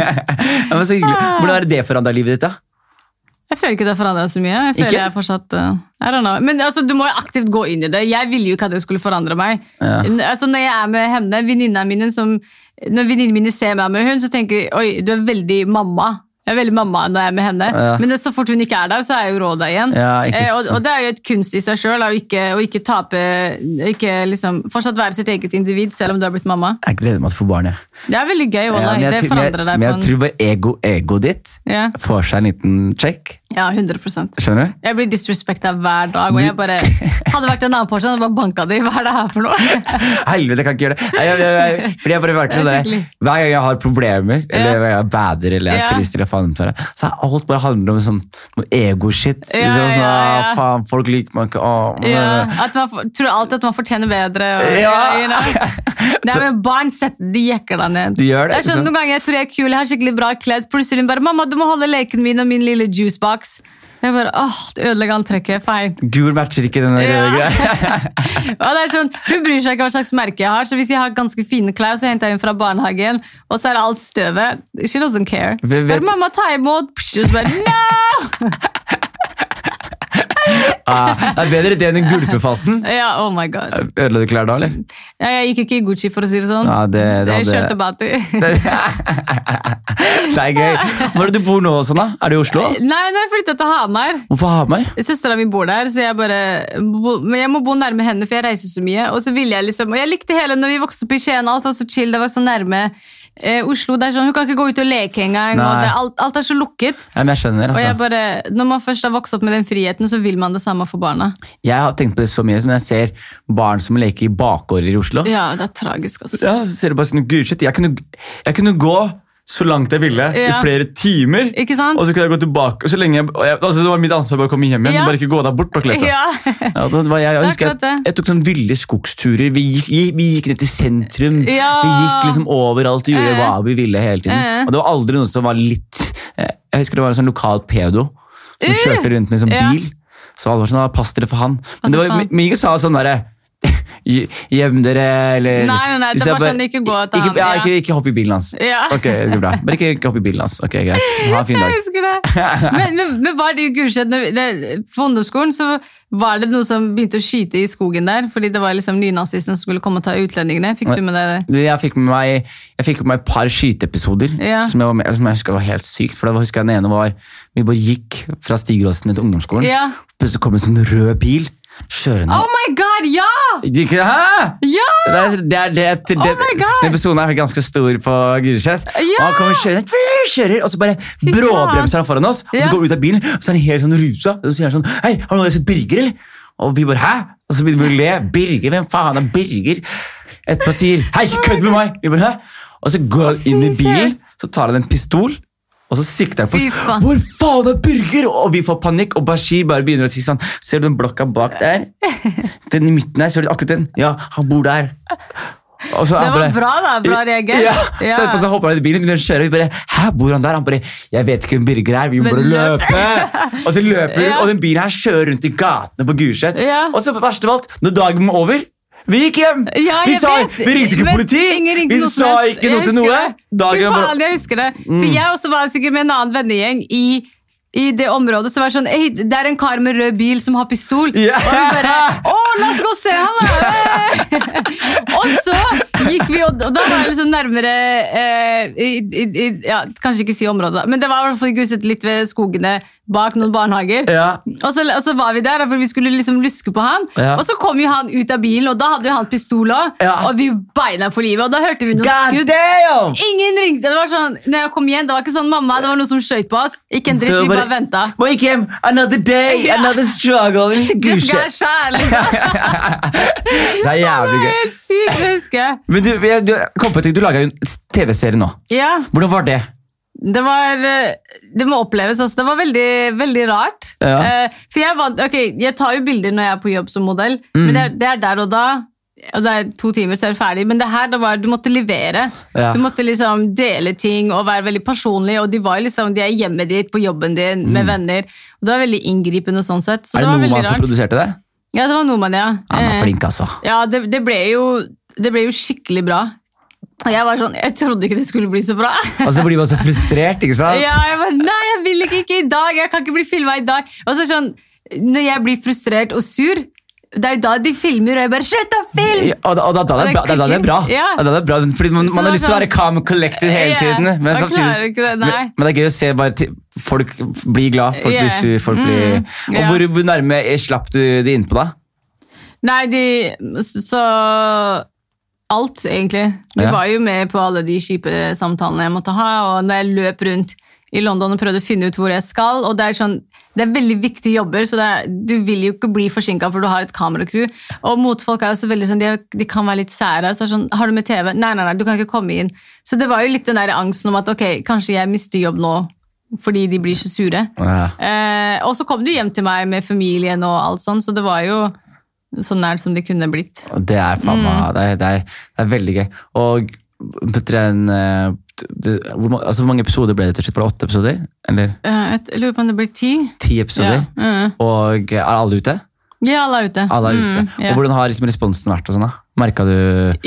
men så hyggelig. Hvordan har det forandra livet ditt, da? Jeg føler ikke det har forandra så mye. Jeg føler Ikke? jeg er fortsatt uh, I don't know. Men altså, du må jo aktivt gå inn i det. Jeg ville jo ikke at det skulle forandre meg. Ja. Altså, når jeg er med henne, venninnene mine som Når venninnene mine ser meg med hun, så tenker jeg oi, du er veldig mamma. Jeg er veldig mamma når jeg er med henne. Ja. Men så fort hun ikke er der, så er jeg jo råda igjen. Ja, eh, og, og det er jo et kunst i seg sjøl å ikke, ikke tape ikke liksom, Fortsatt være sitt eget individ selv om du har blitt mamma. Jeg gleder meg til å få barn. jeg. Det er veldig gøy. Ja, men jeg, det men jeg, forandrer deg men på jeg tror bare ego, egoet ditt ja, får seg en liten check. Ja, 100 Skjønner du? Jeg blir disrespekta hver dag. Og jeg bare Hadde vært en annen person, hadde bare banka de. Hva er det her for noe? Helvete, jeg kan ikke gjøre det. Jeg, jeg, jeg, fordi jeg bare merker Det er det Hver gang jeg har problemer, eller Ja. jeg bader eller er Ja. trist, eller faen så er alt bare handler om sånn, noe ego-shit. Ja, liksom, sånn, ja. «Ah, Faen, folk liker meg ikke. Åh, Ja, at man tror alltid at man fortjener bedre. Og, Ja. you know? Nei, men Barn setter, de jekker deg ned. De gjør det, Jeg skjønner, sånn. Noen ganger jeg tror jeg er kul, jeg har skikkelig bra kledd. Plutselig bare 'mamma, du må holde leken min og min lille juicebox'. Jeg bare, åh, det ødelegger antrekket. Feil. Gul matcher ikke den der Ja. greia. Og det er sånn, Hun bryr seg ikke hva slags merke jeg har, så hvis jeg har ganske fine klær, så henter jeg inn fra barnehagen, og så er alt støvet. She doesn't care. Bare, 'Mamma, ta imot!' Psh, bare, no! Ah, det er bedre det enn den gulpefasen. Ja, oh my god. Ødela du klær da, eller? Ja, jeg gikk ikke i Gucci, for å si det sånn. Ja, det, det jeg hadde... kjørte Bati. det er gøy. Hvor er det du bor nå, også, da? Er det i Oslo? Nei, har jeg flytta til Hamar. Hvorfor Hamar? Søstera mi bor der, så jeg bare Men jeg må bo nærme henne, for jeg reiser så mye. Og så ville jeg liksom Og jeg likte hele når vi vokste opp i Skien, alt var så chill, det var så nærme eh, Oslo. Det er sånn, Hun kan ikke gå ut og leke engang, Nei. og det, alt, alt er så lukket. Ja, men jeg skjønner, Og jeg altså. bare, Når man først har vokst opp med den friheten, så vil man det samme for barna. Jeg har tenkt på det så mye, som jeg ser barn som leker i bakgårder i Oslo. Ja, det er tragisk, altså. Ja, så ser du bare sånn, gud, shit, jeg jeg kunne gå så langt jeg ville, i flere timer. Ikke sant? Og så kunne jeg gå tilbake. Og så lenge jeg, jeg, altså, det var mitt ansvar bare å komme hjem igjen, Ja. bare ikke gå der bort. på. Ja. Ja, det var, jeg, jeg, er husker jeg, jeg tok sånn ville skogsturer. Vi gikk, vi, gikk ned til sentrum. Ja. Vi gikk liksom overalt og gjorde Eh. hva vi ville hele tiden. Eh. Og det var aldri noen som var litt eh, Jeg husker det var en sånn lokal pedo som kjørte rundt med en sånn Ja. bil. Så alle var sånn, «Ah, pass dere for han. Men, det var, men ingen sa sånn derre dere, eller Nei, nei, det er bare sånn, ikke gå til ham, ja, ja. ikke, ikke hopp i bilen hans. Ja. Ok, det går bra. Bare ikke, ikke hopp i bilen hans. Ok, greit. Ha en fin Jeg dag. husker det. Men, men, men var det jo gudskjelov På ungdomsskolen så var det noe som begynte å skyte i skogen der, fordi det var liksom nynazisten som skulle komme og ta utlendingene. Fikk du med deg det? Jeg fikk med meg, jeg fikk med meg et par skyteepisoder Ja. som, jeg var med, som jeg husker var helt sykt. For da husker jeg Den ene var Vi bare gikk fra Stigråsen til ungdomsskolen. Ja. Plutselig kom en sånn rød bil kjørende. Oh my god, ja! Ikke- Hæ?! Ja! Det er, det er, det det, Oh my God! Den episoden er ganske stor på Gulset. Ja! Og han kommer kjørende, kjører, og så bare bråbremser han foran oss. Og så går vi ut av bilen, og så er han helt sånn rusa. Og så sier han sånn Hei, har noen sett Birger, eller? Og vi bare Hæ? Og så begynner vi å le. Birger, hvem faen er Birger? Etterpå sier Hei, kødd med meg! Vi bare Hæ? Og så går han inn i bilen, så tar han en pistol. Og så sikter han på oss. Hvor faen er Birger? Og vi får panikk, og Bashir bare begynner å si sånn Ser du den blokka bak der? Den i midten her, ser du akkurat den? Ja, han bor der. Og Det var bare- bra, da. Bra reagert. Ja, Ja. Så etterpå så hopper han i bilen, begynner å kjøre. Vi bare, Hæ, bor han der? Han bare Jeg vet ikke hvem Birger er, vi må bare løpe! Og så løper vi, Ja. og den bilen her kjører rundt i gatene på Gulset. Og så verst av alt, når dagen er over vi gikk hjem! Ja, vi, sa, vi ringte ikke politi! Vi sa ikke noe til noe. Dagen Fy faen, Mm. jeg husker det. For jeg også var sikkert med en annen vennegjeng i, i det området. Så var det sånn, «Ei, det er en kar med rød bil som har pistol. Yeah. Og vi bare, å, la oss gå og se han da! og så gikk vi, og, da var jeg liksom nærmere, eh, i, i, ja, kanskje ikke si området, da, men det var i hvert fall i litt ved skogene bak noen barnehager. Ja. Og så, og så var vi der, for vi skulle liksom luske på han. Ja. Og så kom jo han ut av bilen, og da hadde jo han pistol òg. Og vi beina for livet, og da hørte vi noen God skudd. damn! Ingen ringte. Det var sånn, når jeg kom igjen, det var ikke sånn mamma, det var noen som skjøt på oss. Ikke en dritt, vi bare venta. Må gikk hjem. Another day, another struggle. Just got shot, liksom. Det er Det jævlig var gøy. helt sykt, det husker jeg. Men du, jeg- du, kom på du laga jo en TV-serie nå. Ja, Hvordan var det? det var eh, Det må oppleves også. Det var veldig, veldig rart. Ja. Eh, For jeg var Ok, jeg tar jo bilder når jeg er på jobb som modell, Mm. men det, det er der og da. Og det er to timer, så er det ferdig. Men det her, det var, du måtte levere. Ja. Du måtte liksom dele ting og være veldig personlig. Og de var liksom, de er hjemme ditt, på jobben din, med venner. Og det var veldig inngripende sånn sett. Så Mm. er det det var mann som produserte det? Ja, det var Noman, ja. Han er Eh, flink, altså. Ja, det, det, ble jo, det ble jo skikkelig bra. Og jeg var sånn, jeg trodde ikke det skulle bli så bra. Og så blir man så frustrert, ikke sant? Ja, jeg bare, nei, jeg vil ikke, ikke i dag, jeg kan ikke bli filmet i dag. Og så sånn, når jeg blir frustrert og sur, det er jo da de filmer, og jeg bare, slutt å filme! Ja, Og da, og da, da, er det bra, da, det er bra. Ja. Da er det bra. Fordi man, man har lyst til å være sånn- calm and collected hele Ja, tiden. Men, samtidig, det, men, det er gøy å se bare folk bli glad, folk yeah. blir sur, folk blir Mm, Og ja. hvor, hvor nærme slapp du det innpå, da? Nei, de, så alt egentlig. Du Ja. var jo med på alle de kjipe samtalene jeg måtte ha, og når jeg løp rundt i London og prøvde å finne ut hvor jeg skal, og det er sånn, det er veldig viktige jobber, så det er, du vil jo ikke bli forsinket for du har et kameracrew. Og motfolk er også veldig sånn, de, de kan være litt sære, så er sånn, har du med TV? Nei, nei, nei, du kan ikke komme inn. Så det var jo litt den der angsten om at, ok, kanskje jeg mister jobb nå, fordi de blir så sure. Ja. Eh, og så kom du hjem til meg med familien og alt sånn, så det var jo så nært som det kunne blitt. Det er Mm. det, er, det, er, det er veldig gøy. Og en eh, hvor, altså, hvor mange episoder ble det til slutt? Var det åtte episoder? Eller Eh, jeg lurer på om det blir ti. ti episoder? Ja, mm. Og er alle ute? ja alle er ute. Alle er ute. Mm, yeah. Og hvordan har liksom responsen vært? og sånn da? Merka du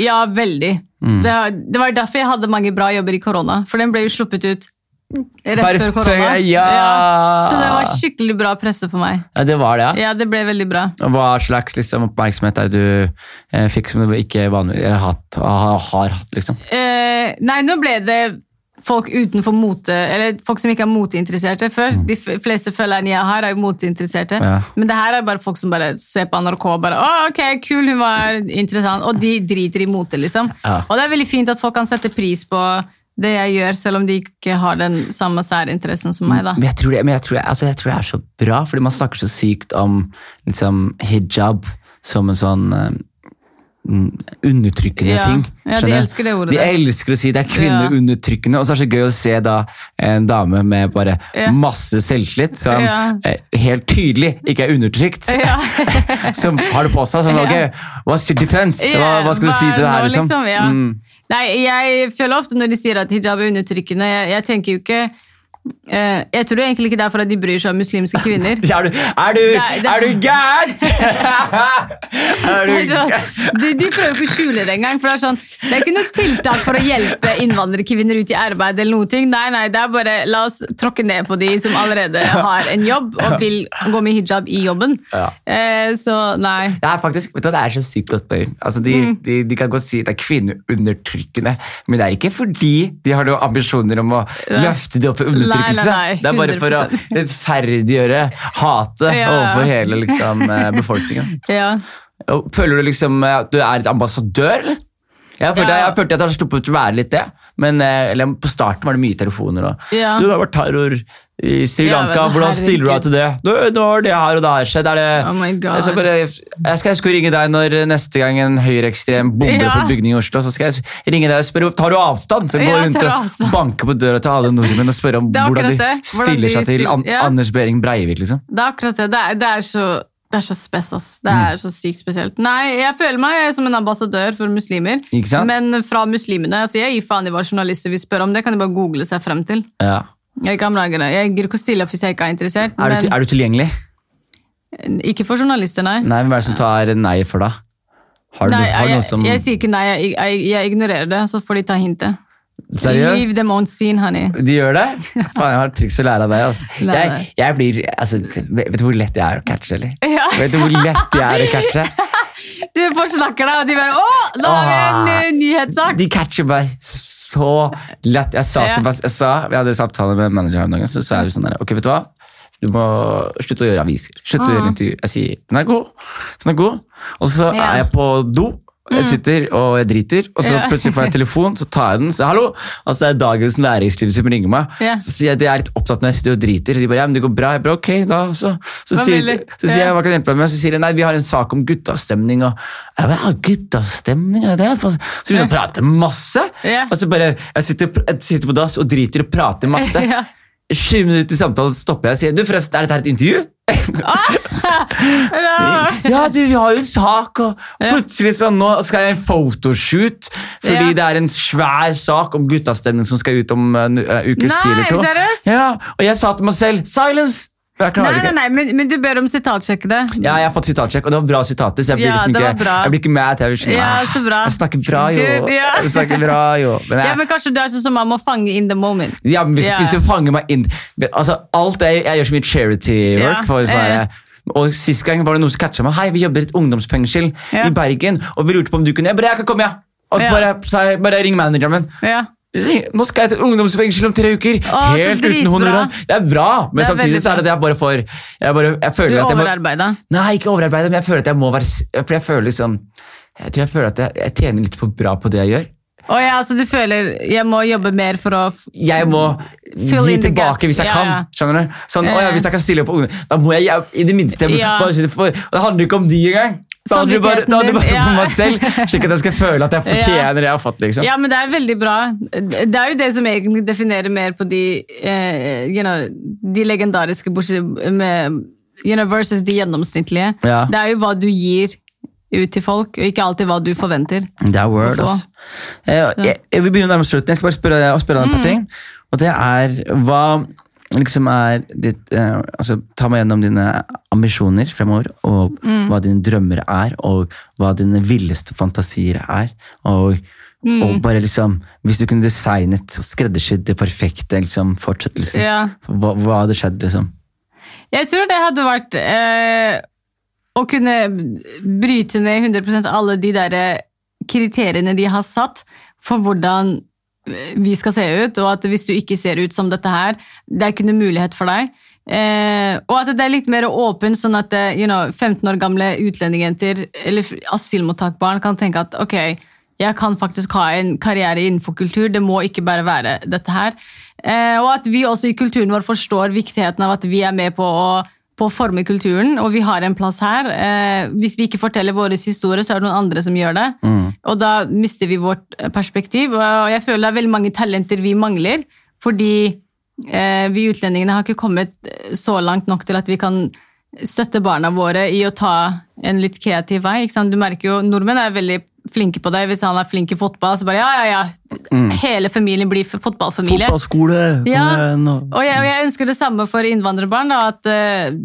ja, veldig. Mm. Det, det var derfor jeg hadde mange bra jobber i korona, for den ble jo sluppet ut rett før korona. ja. Så det var skikkelig bra presse for meg. Ja, det var det, ja. Ja, det ble veldig bra. Hva slags liksom, oppmerksomhet er det du eh, fikk som du ikke vanlig, eller hatt, har, har hatt? liksom? Eh, nei, nå ble det folk utenfor mote, eller folk som ikke er moteinteresserte. Først, De f- fleste følgerne jeg har, er jo moteinteresserte. Mm. Ja. Men det her er bare folk som bare ser på NRK og bare Å, ok, kul, hun var interessant. Og de driter i mote, liksom. Ja. Og det er veldig fint at folk kan sette pris på det jeg gjør, selv om de ikke har den samme særinteressen som meg. da. Men jeg tror det, jeg tror, altså, jeg tror det er så bra, fordi man snakker så sykt om liksom, hijab som en sånn eh, undertrykkende Ja. ting. Ja, de elsker det ordet De der. elsker å si det er kvinneundertrykkende, og så er det så gøy å se da en dame med bare Ja. masse selvtillit, som Ja. eh, helt tydelig ikke er undertrykt, Ja. som har det på seg. Sånn, Ja. ok, what's your defense? Hva, Ja, hva skal du si til det her, liksom? liksom? ja. Mm. Nei, jeg føler ofte når de sier at hijab er undertrykkende, jeg, jeg tenker jo ikke jeg tror egentlig ikke det er for at de bryr seg om muslimske kvinner. Er du, er du, er du gæren?! er du Det er så, gæren? de, de prøver ikke å skjule det engang. For det er sånn, det er ikke noe tiltak for å hjelpe innvandrerkvinner ut i arbeid. eller noe ting. Nei, nei, det er bare la oss tråkke ned på de som allerede har en jobb og vil gå med hijab i jobben. Ja. Eh, så nei. Det er faktisk, vet du, det er så sykt godt poeng. Altså, de, Mm. de, de kan godt si det er kvinneundertrykkende, men det er ikke fordi de har noen ambisjoner om å løfte det opp i undertrykkelse. Nei, nei, nei, det er bare for å 100%. rettferdiggjøre hatet Ja. overfor hele liksom, eh, befolkningen. Ja. Føler du liksom at du er et ambassadør, eller? Jeg følte, Ja. jeg følte at jeg har sluppet å være litt det, men eh, eller, på starten var det mye telefoner. Og, Ja. Du, det har vært terror i Sri Lanka, Ja, hvordan stiller du deg til det? Nå, nå har det her og det her skjedd. Det, Oh jeg, skal bare, jeg skal huske å ringe deg når neste gang en høyreekstrem bomber Ja. på en bygning i Oslo. Så skal jeg ringe deg og spørre tar du avstand. Så går Ja, rundt og banker på døra til alle nordmenn og spørre om hvordan de. Hvordan stiller de seg til An ja. Anders Behring Breivik. liksom. Det er akkurat det. Det er, det er så det er så spes, ass. Det er så sykt spesielt. Nei, jeg føler meg som en ambassadør for muslimer. Men fra muslimene. Altså jeg gir faen i hva journalister vil spørre om. Det kan de bare google seg frem til. Ja. Jeg kan lage det. Jeg gidder ikke å stille opp hvis jeg ikke er interessert. Er, du, men, er du tilgjengelig? Ikke for journalister, nei. Nei, Hvem er det som tar nei for deg? Har du, nei noe- har du jeg, som jeg sier ikke nei, jeg, jeg, jeg ignorerer det, så får de ta hintet. Seriøst? Leave them on scene, honey. De gjør det? Faen, jeg har triks å lære av deg. Altså. Jeg blir, altså, vet du hvor lett jeg er å catche, eller? Ja. Vet du hvor lett jeg er å catche? Du forsnakker deg, og de bare Å, da har vi en eh, nyhetssak! De catcher meg så lett. Jeg sa til jeg sa, Vi hadde samtale med manageren en dag, så sa jeg sånn der, ok, vet du hva? Du må slutte å gjøre aviser. Slutte å gjøre intervju. Jeg sier den er god. Den er god. Og så er jeg på do. Jeg sitter og jeg driter, og så Ja. plutselig får jeg telefon, så tar jeg den, så hallo, Altså Det er Dagens Næringsliv som ringer meg. Ja. Så sier jeg at jeg er litt opptatt når jeg sitter og driter. De bare, ja, men det går bra. Jeg bare, ok, da, så, så, sier, så sier jeg, hva kan jeg hjelpe deg med? Så sier de, nei, vi har en sak om guttastemning, og jeg bare, ja, guttastemning, er det? Så begynner jeg å prate masse, og så bare, jeg sitter, jeg sitter på dass og driter og prater masse. Ja. 20 minutter i samtalen stopper jeg og sier, du forresten, er dette et intervju? Ja. Ja, du, vi har jo en sak, og plutselig sånn, nå skal jeg i en photoshoot, fordi Ja. det er en svær sak om guttastemning som skal ut om uh, ukes tid? Ja, og jeg sa til meg selv, silence! Nei, nei, nei, men, men du ber om sitatsjekke det. Ja, jeg har fått sitatsjekk, og det var bra sitater, så jeg blir, Ja, liksom ikke, jeg blir ikke mad. Jeg, sånn, Ja, «Ah, så bra. jeg snakker bra, jo. Ja. Jeg snakker bra, jo. Men jeg, Ja, men Kanskje du er sånn som man må fange in the moment. Ja, men hvis, hvis du fanger meg in altså, alt det, Jeg gjør så mye charity work. Ja, For, sånn og Sist gang var det noen som catcha meg. Hei, vi jobber i et ungdomsfengsel i Bergen, og vi lurte på om du kunne Jeg bare, jeg kan komme, ja. Og så bare, sa bare ring manageren min. Ja. Nå skal jeg til ungdomsfengsel om tre uker! Å, Helt uten honorar. Det er bra, men er samtidig så er det det jeg bare får Jeg, bare, jeg Du føler at jeg må overarbeida. Nei, ikke overarbeida, men jeg føler at jeg må være For jeg føler liksom Jeg tror jeg føler at jeg, jeg tjener litt for bra på det jeg gjør. Å ja, så du føler jeg må jobbe mer for å jeg må gi tilbake hvis jeg Ja, kan. Skjønner du? Sånn, å ja. Hvis jeg kan stille opp på ungdom, da må jeg, jeg i det minste Ja. for, Og det handler ikke om de engang. Da handler det bare, da handler du bare for meg selv, slik at jeg skal føle at jeg fortjener det jeg har fått. liksom. Ja, men det er veldig bra. Det er jo det som egentlig definerer mer på de, eh, you know, de legendariske bortsett med, you know, versus de gjennomsnittlige. Ja. Det er jo hva du gir ut til folk, og ikke alltid hva du forventer. Det er word, altså. Jeg, jeg vil begynne å slutten. Jeg skal bare spørre spørre deg Mm. et par ting. Og det er hva liksom er ditt eh, altså, Ta meg gjennom dine ambisjoner fremover, og Mm. hva dine drømmer er, og hva dine villeste fantasier er. Og, Mm. og bare liksom Hvis du kunne designet skreddersydd det perfekte liksom, fortsettelsen, Ja. hva, hva hadde skjedd, liksom? Jeg tror det hadde vært eh, å kunne bryte ned 100% alle de der eh, kriteriene de har satt for hvordan eh, vi skal se ut, og at hvis du ikke ser ut som dette her, det er ikke noe mulighet for deg. Eh, og at det er litt mer åpent, sånn at eh, you know, 15 år gamle utlendingjenter eller asylmottakbarn kan tenke at ok, jeg kan faktisk ha en karriere innenfor kultur, det må ikke bare være dette her. Eh, og at vi også i kulturen vår forstår viktigheten av at vi er med på å, på å forme kulturen, og vi har en plass her. Eh, hvis vi ikke forteller vår historie, så er det noen andre som gjør det. Og da mister vi vårt eh, perspektiv. Og jeg føler det er veldig mange talenter vi mangler, fordi eh, vi utlendingene har ikke kommet eh, så langt nok til at vi kan støtte barna våre i å ta en litt kreativ vei. Du merker jo, Nordmenn er veldig flinke på det. Hvis han er flink i fotball, så bare ja, ja, ja. Hele familien blir fotballfamilie. Fotballskole! Ja. og- jeg, og jeg ønsker det samme for innvandrerbarn. Da, at uh,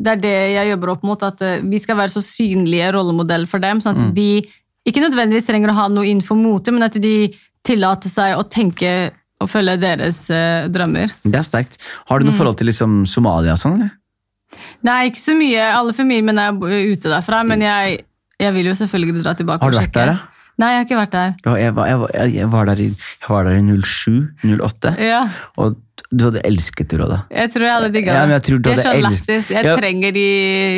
Det er det jeg jobber opp mot. At uh, vi skal være så synlige rollemodell for dem. Sånn at de ikke nødvendigvis trenger å ha noe innenfor motet, men at de tillater seg å tenke og følge deres uh, drømmer. Det er sterkt. Har du Mm. noe forhold til liksom, Somalia og sånn, eller? Nei, ikke så mye. Alle familien mine er ute derfra, men jeg, jeg vil jo selvfølgelig dra tilbake Har du vært der, da? Nei, jeg har ikke vært der. Jeg var, jeg, var, jeg, var der i, jeg var der i 07-08, Ja, og du hadde elsket det rådet. jeg tror jeg hadde digga Ja, det. jeg tror du De er så lættis. Jeg Ja. trenger de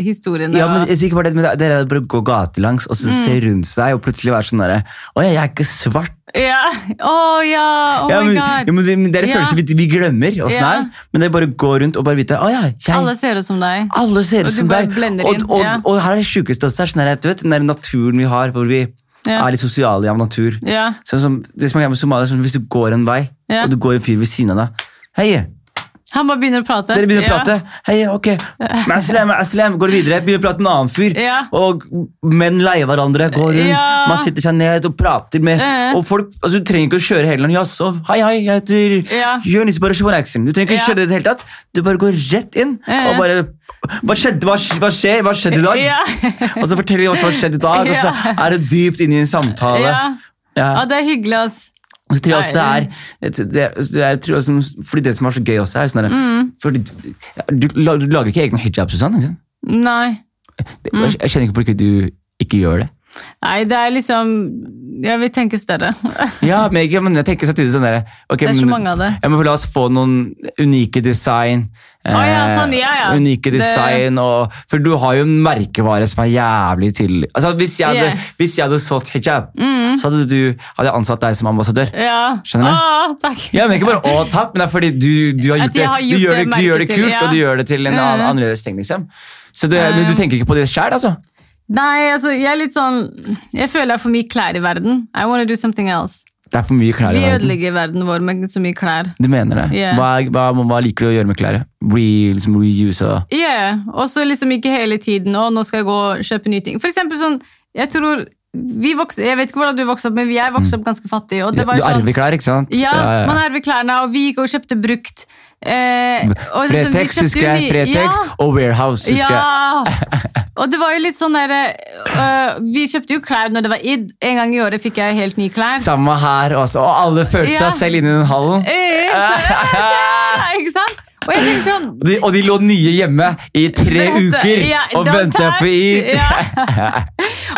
historiene. Ja, men jeg sier ikke bare det, men det det er bare å gå gatelangs og så Mm. se rundt seg og plutselig være sånn derre Å ja, jeg er ikke svart. Ja. Oh, ja, oh ja, my god. ja, men det, er en følelse vi, vi glemmer åssen det er. Men det er bare å gå rundt og bare vite oh, ja, jeg Alle ser ut som deg. Alle ser ut som deg. Og, og, og her er det sjukeste også. Sånn her, du vet, den der naturen vi har, hvor vi er litt sosiale av natur. Ja. Sånn som, det som er med Somalia, sånn, Hvis du går en vei, og du går en fyr ved siden av deg Hei, Han bare begynner å prate. dere begynner å Ja. prate. Hei, ok. Aslam, aslam, går videre. Begynner å prate med en annen fyr. Ja. Og menn leier hverandre, går rundt. Ja. Man sitter seg ned og prater med Ja. Og folk, altså Du trenger ikke å kjøre hele landet. Jaså, hei, hei, jeg heter Ja. Jonis Barashovan Action. Du trenger ikke å Ja. kjøre det i det hele tatt. Du bare går rett inn Ja. og bare Hva skjedde? Hva, hva skjer? Hva skjedde i dag? Ja. Og så forteller de hva som har skjedd i dag, og så er det dypt inne i en samtale. ja. Ja. ja, det er hyggelig, ass. Og så tror jeg også det er det, jeg tror også, Fordi det som er så gøy også, er sånn Mm. fordi du, lager ikke egne hijabs og sånn? ikke? Nei. Det, Mm. jeg kjenner ikke på hvorfor du ikke gjør det. Nei, det er liksom Jeg vil tenke større. Ja, men, jeg, men jeg tenker samtidig sånn der, ok, Det er så men- mange av det. Ja, men La oss få noen unike design. Å ja, eh, sånn, ja, ja. Unike Det- design, og, For du har jo en merkevare som er jævlig tydelig. Altså, hvis, jeg hadde, Yeah. Mm. hvis jeg hadde solgt hijab, så hadde du hadde jeg ansatt deg som ambassadør. Ja. Skjønner du? Å, takk. Ja, men Ikke bare 'å, takk', men det er fordi du, du har gjort det har Du gjort det, det du gjør det til, kult, ja. og du gjør det til en Mm. annerledes ting. liksom. Så du, Men du tenker ikke på det sjæl, altså? Nei, altså, jeg er litt sånn Jeg føler det er for mye klær i verden. I wanna do something else. Det er for mye klær i Vi verden. ødelegger verden vår med så mye klær. Du mener det? Yeah. Hva, er- hva, hva liker du å gjøre med klær? Re, liksom reuse og Yeah. Og så liksom ikke hele tiden Å, nå skal jeg gå og kjøpe nye ting. For eksempel sånn Jeg tror vokste, Jeg vet ikke hvordan du vokste opp, men jeg vokste opp ganske fattig. Og det var Du sånn, arver klær, ikke sant? Ja, man arver klærne, og vi gikk og kjøpte brukt. Eh, og Fretex liksom, husker jeg. Fretex Ja. og Warehouse husker jeg. Ja! Og det var jo litt sånn derre uh, Vi kjøpte jo klær når det var id. En gang i året fikk jeg helt nye klær. Samme her også. Og alle følte Ja. seg selv inni den hallen. Eh, så, ja, ikke sant? Og sånn de, og de lå nye hjemme i tre Vent, uker ja, og venta på touch. Ja.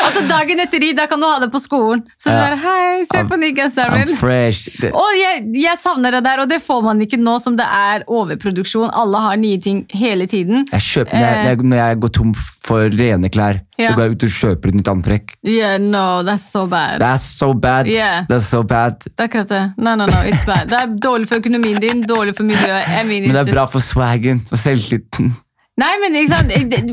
Og så dagen etter i, da kan du ha det på skolen. Så du bare Hei, se på ny genseren min. fresh. Og jeg, jeg savner det der, og det får man ikke nå som det er overproduksjon. Alle har nye ting hele tiden. jeg kjøper, når jeg- når jeg går tom for rene klær, Ja. så går jeg ut og kjøper et nytt antrekk. Yeah, no, that's so bad. That's so bad. Yeah. That's so bad. Det er akkurat det. No, no, no, it's bad. Det er dårlig for økonomien din, dårlig for miljøet. I mean, Men det er bra for swaggen og selvtilliten. Nei, men ikke sant Jeg- det-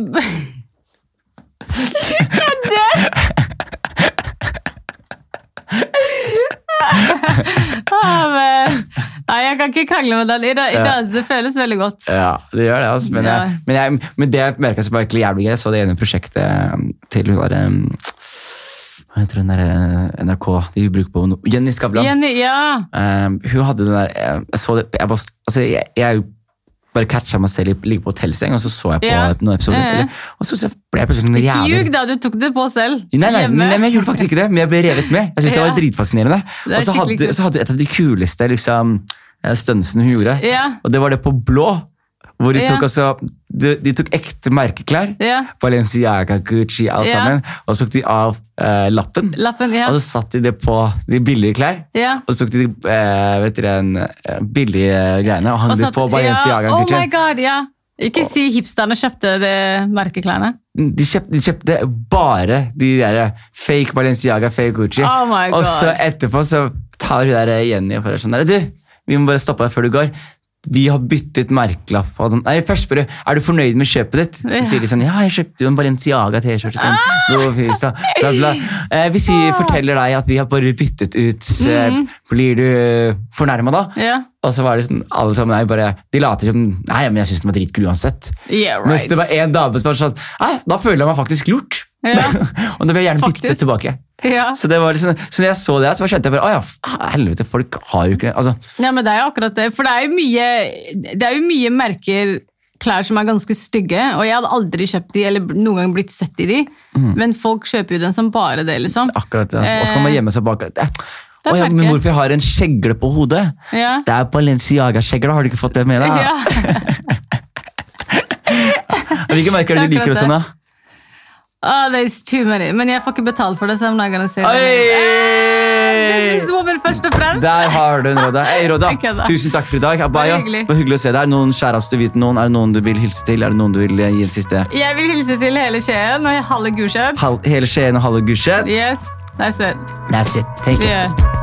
oh, men- Nei, jeg kan ikke krangle med den. I dag, Ja. Det føles veldig godt. Ja, det gjør det. Altså. Men, Ja. jeg, men, jeg, men det jeg merka var virkelig jævlig gøy, så det ene prosjektet um, til hun var um, Hva heter hun der uh, NRK de bruker på noe. Jenny Skavlan. Jenny, ja. Um, hun hadde den der eh, Jeg så det jeg, var, altså, jeg, jeg bare catcha meg selv ligge på hotellseng, og så så jeg på Ja. noen episoder. Ja, ja. Og så, ble jeg plutselig sånn Ikke ljug, da. Du tok det på selv. Nei, nei, nei, men jeg gjorde faktisk ikke det, men jeg ble revet med. Jeg synes det var dritfascinerende. Det er Og så hadde, så hadde et av de kuleste liksom, eh, stuntsene hun gjorde, Ja. og det var det på blå. Hvor de tok, altså, de, de tok ekte merkeklær. Ja. Balenciaga, Gucci, alt sammen. Og så tok de av eh, lappen. Lappen, ja. Og så satte de det på de billige klær. ja. Og så tok de eh, en, eh, billige greiene og hang det på Balenciaga. ja. Oh my god, ja. Ikke si hipsterne kjøpte de merkeklærne. de, kjøpte, de kjøpte bare de der fake Balenciaga, fake Gucci. Oh my og så etterpå så tar hun der Jenny og bare sånn der, Du, vi må bare stoppe deg før du går. Vi har byttet merkelapp. Nei, først spør du er du fornøyd med kjøpet ditt. Så sier de sånn ja, jeg kjøpte jo en Balenciaga T-skjorte. Eh, hvis vi forteller deg at vi har bare byttet ut, Mhm. blir du fornærma da? Ja. Og så var det sånn, alle sammen nei, bare, De later som Nei, men jeg syns den var dritkul uansett. Yeah, Mens det var en dame som var sånn Nei, da føler jeg meg faktisk lurt. Ja. og da vil jeg gjerne bytte tilbake. Ja. Så, det var liksom, så når jeg så det, så skjønte jeg bare Å ja, helvete, folk har jo ikke altså, Ja, men det er jo akkurat det. For det er jo mye, det er jo mye merker klær som er ganske stygge, og jeg hadde aldri kjøpt de, eller noen gang blitt sett i de, Mm. men folk kjøper jo den som bare det, liksom. Akkurat det. Og så kan man gjemme seg bak det. Det Å ja, men jeg har en skjegle på hodet? Ja. Det er Balenciaga-skjegle, har du ikke fått det med deg? Ja. Hvilke merker er det du er liker også, og da? Oh, there's too many. Men jeg får ikke betalt for det, så I'm not gonna say! This is woman først og fremst. Der har du en Råda. Hey, Roda. Tusen takk for i dag. Abaya, hyggelig. hyggelig å se deg. Noen shoutouts du vil noen? Er det noen du vil hilse til? Er det noen du vil eh, gi en siste? Jeg vil hilse til hele Skien og halve Gulset. Hele Skien og halve Gulset? Yes, that's it. That's it. Take. Yeah.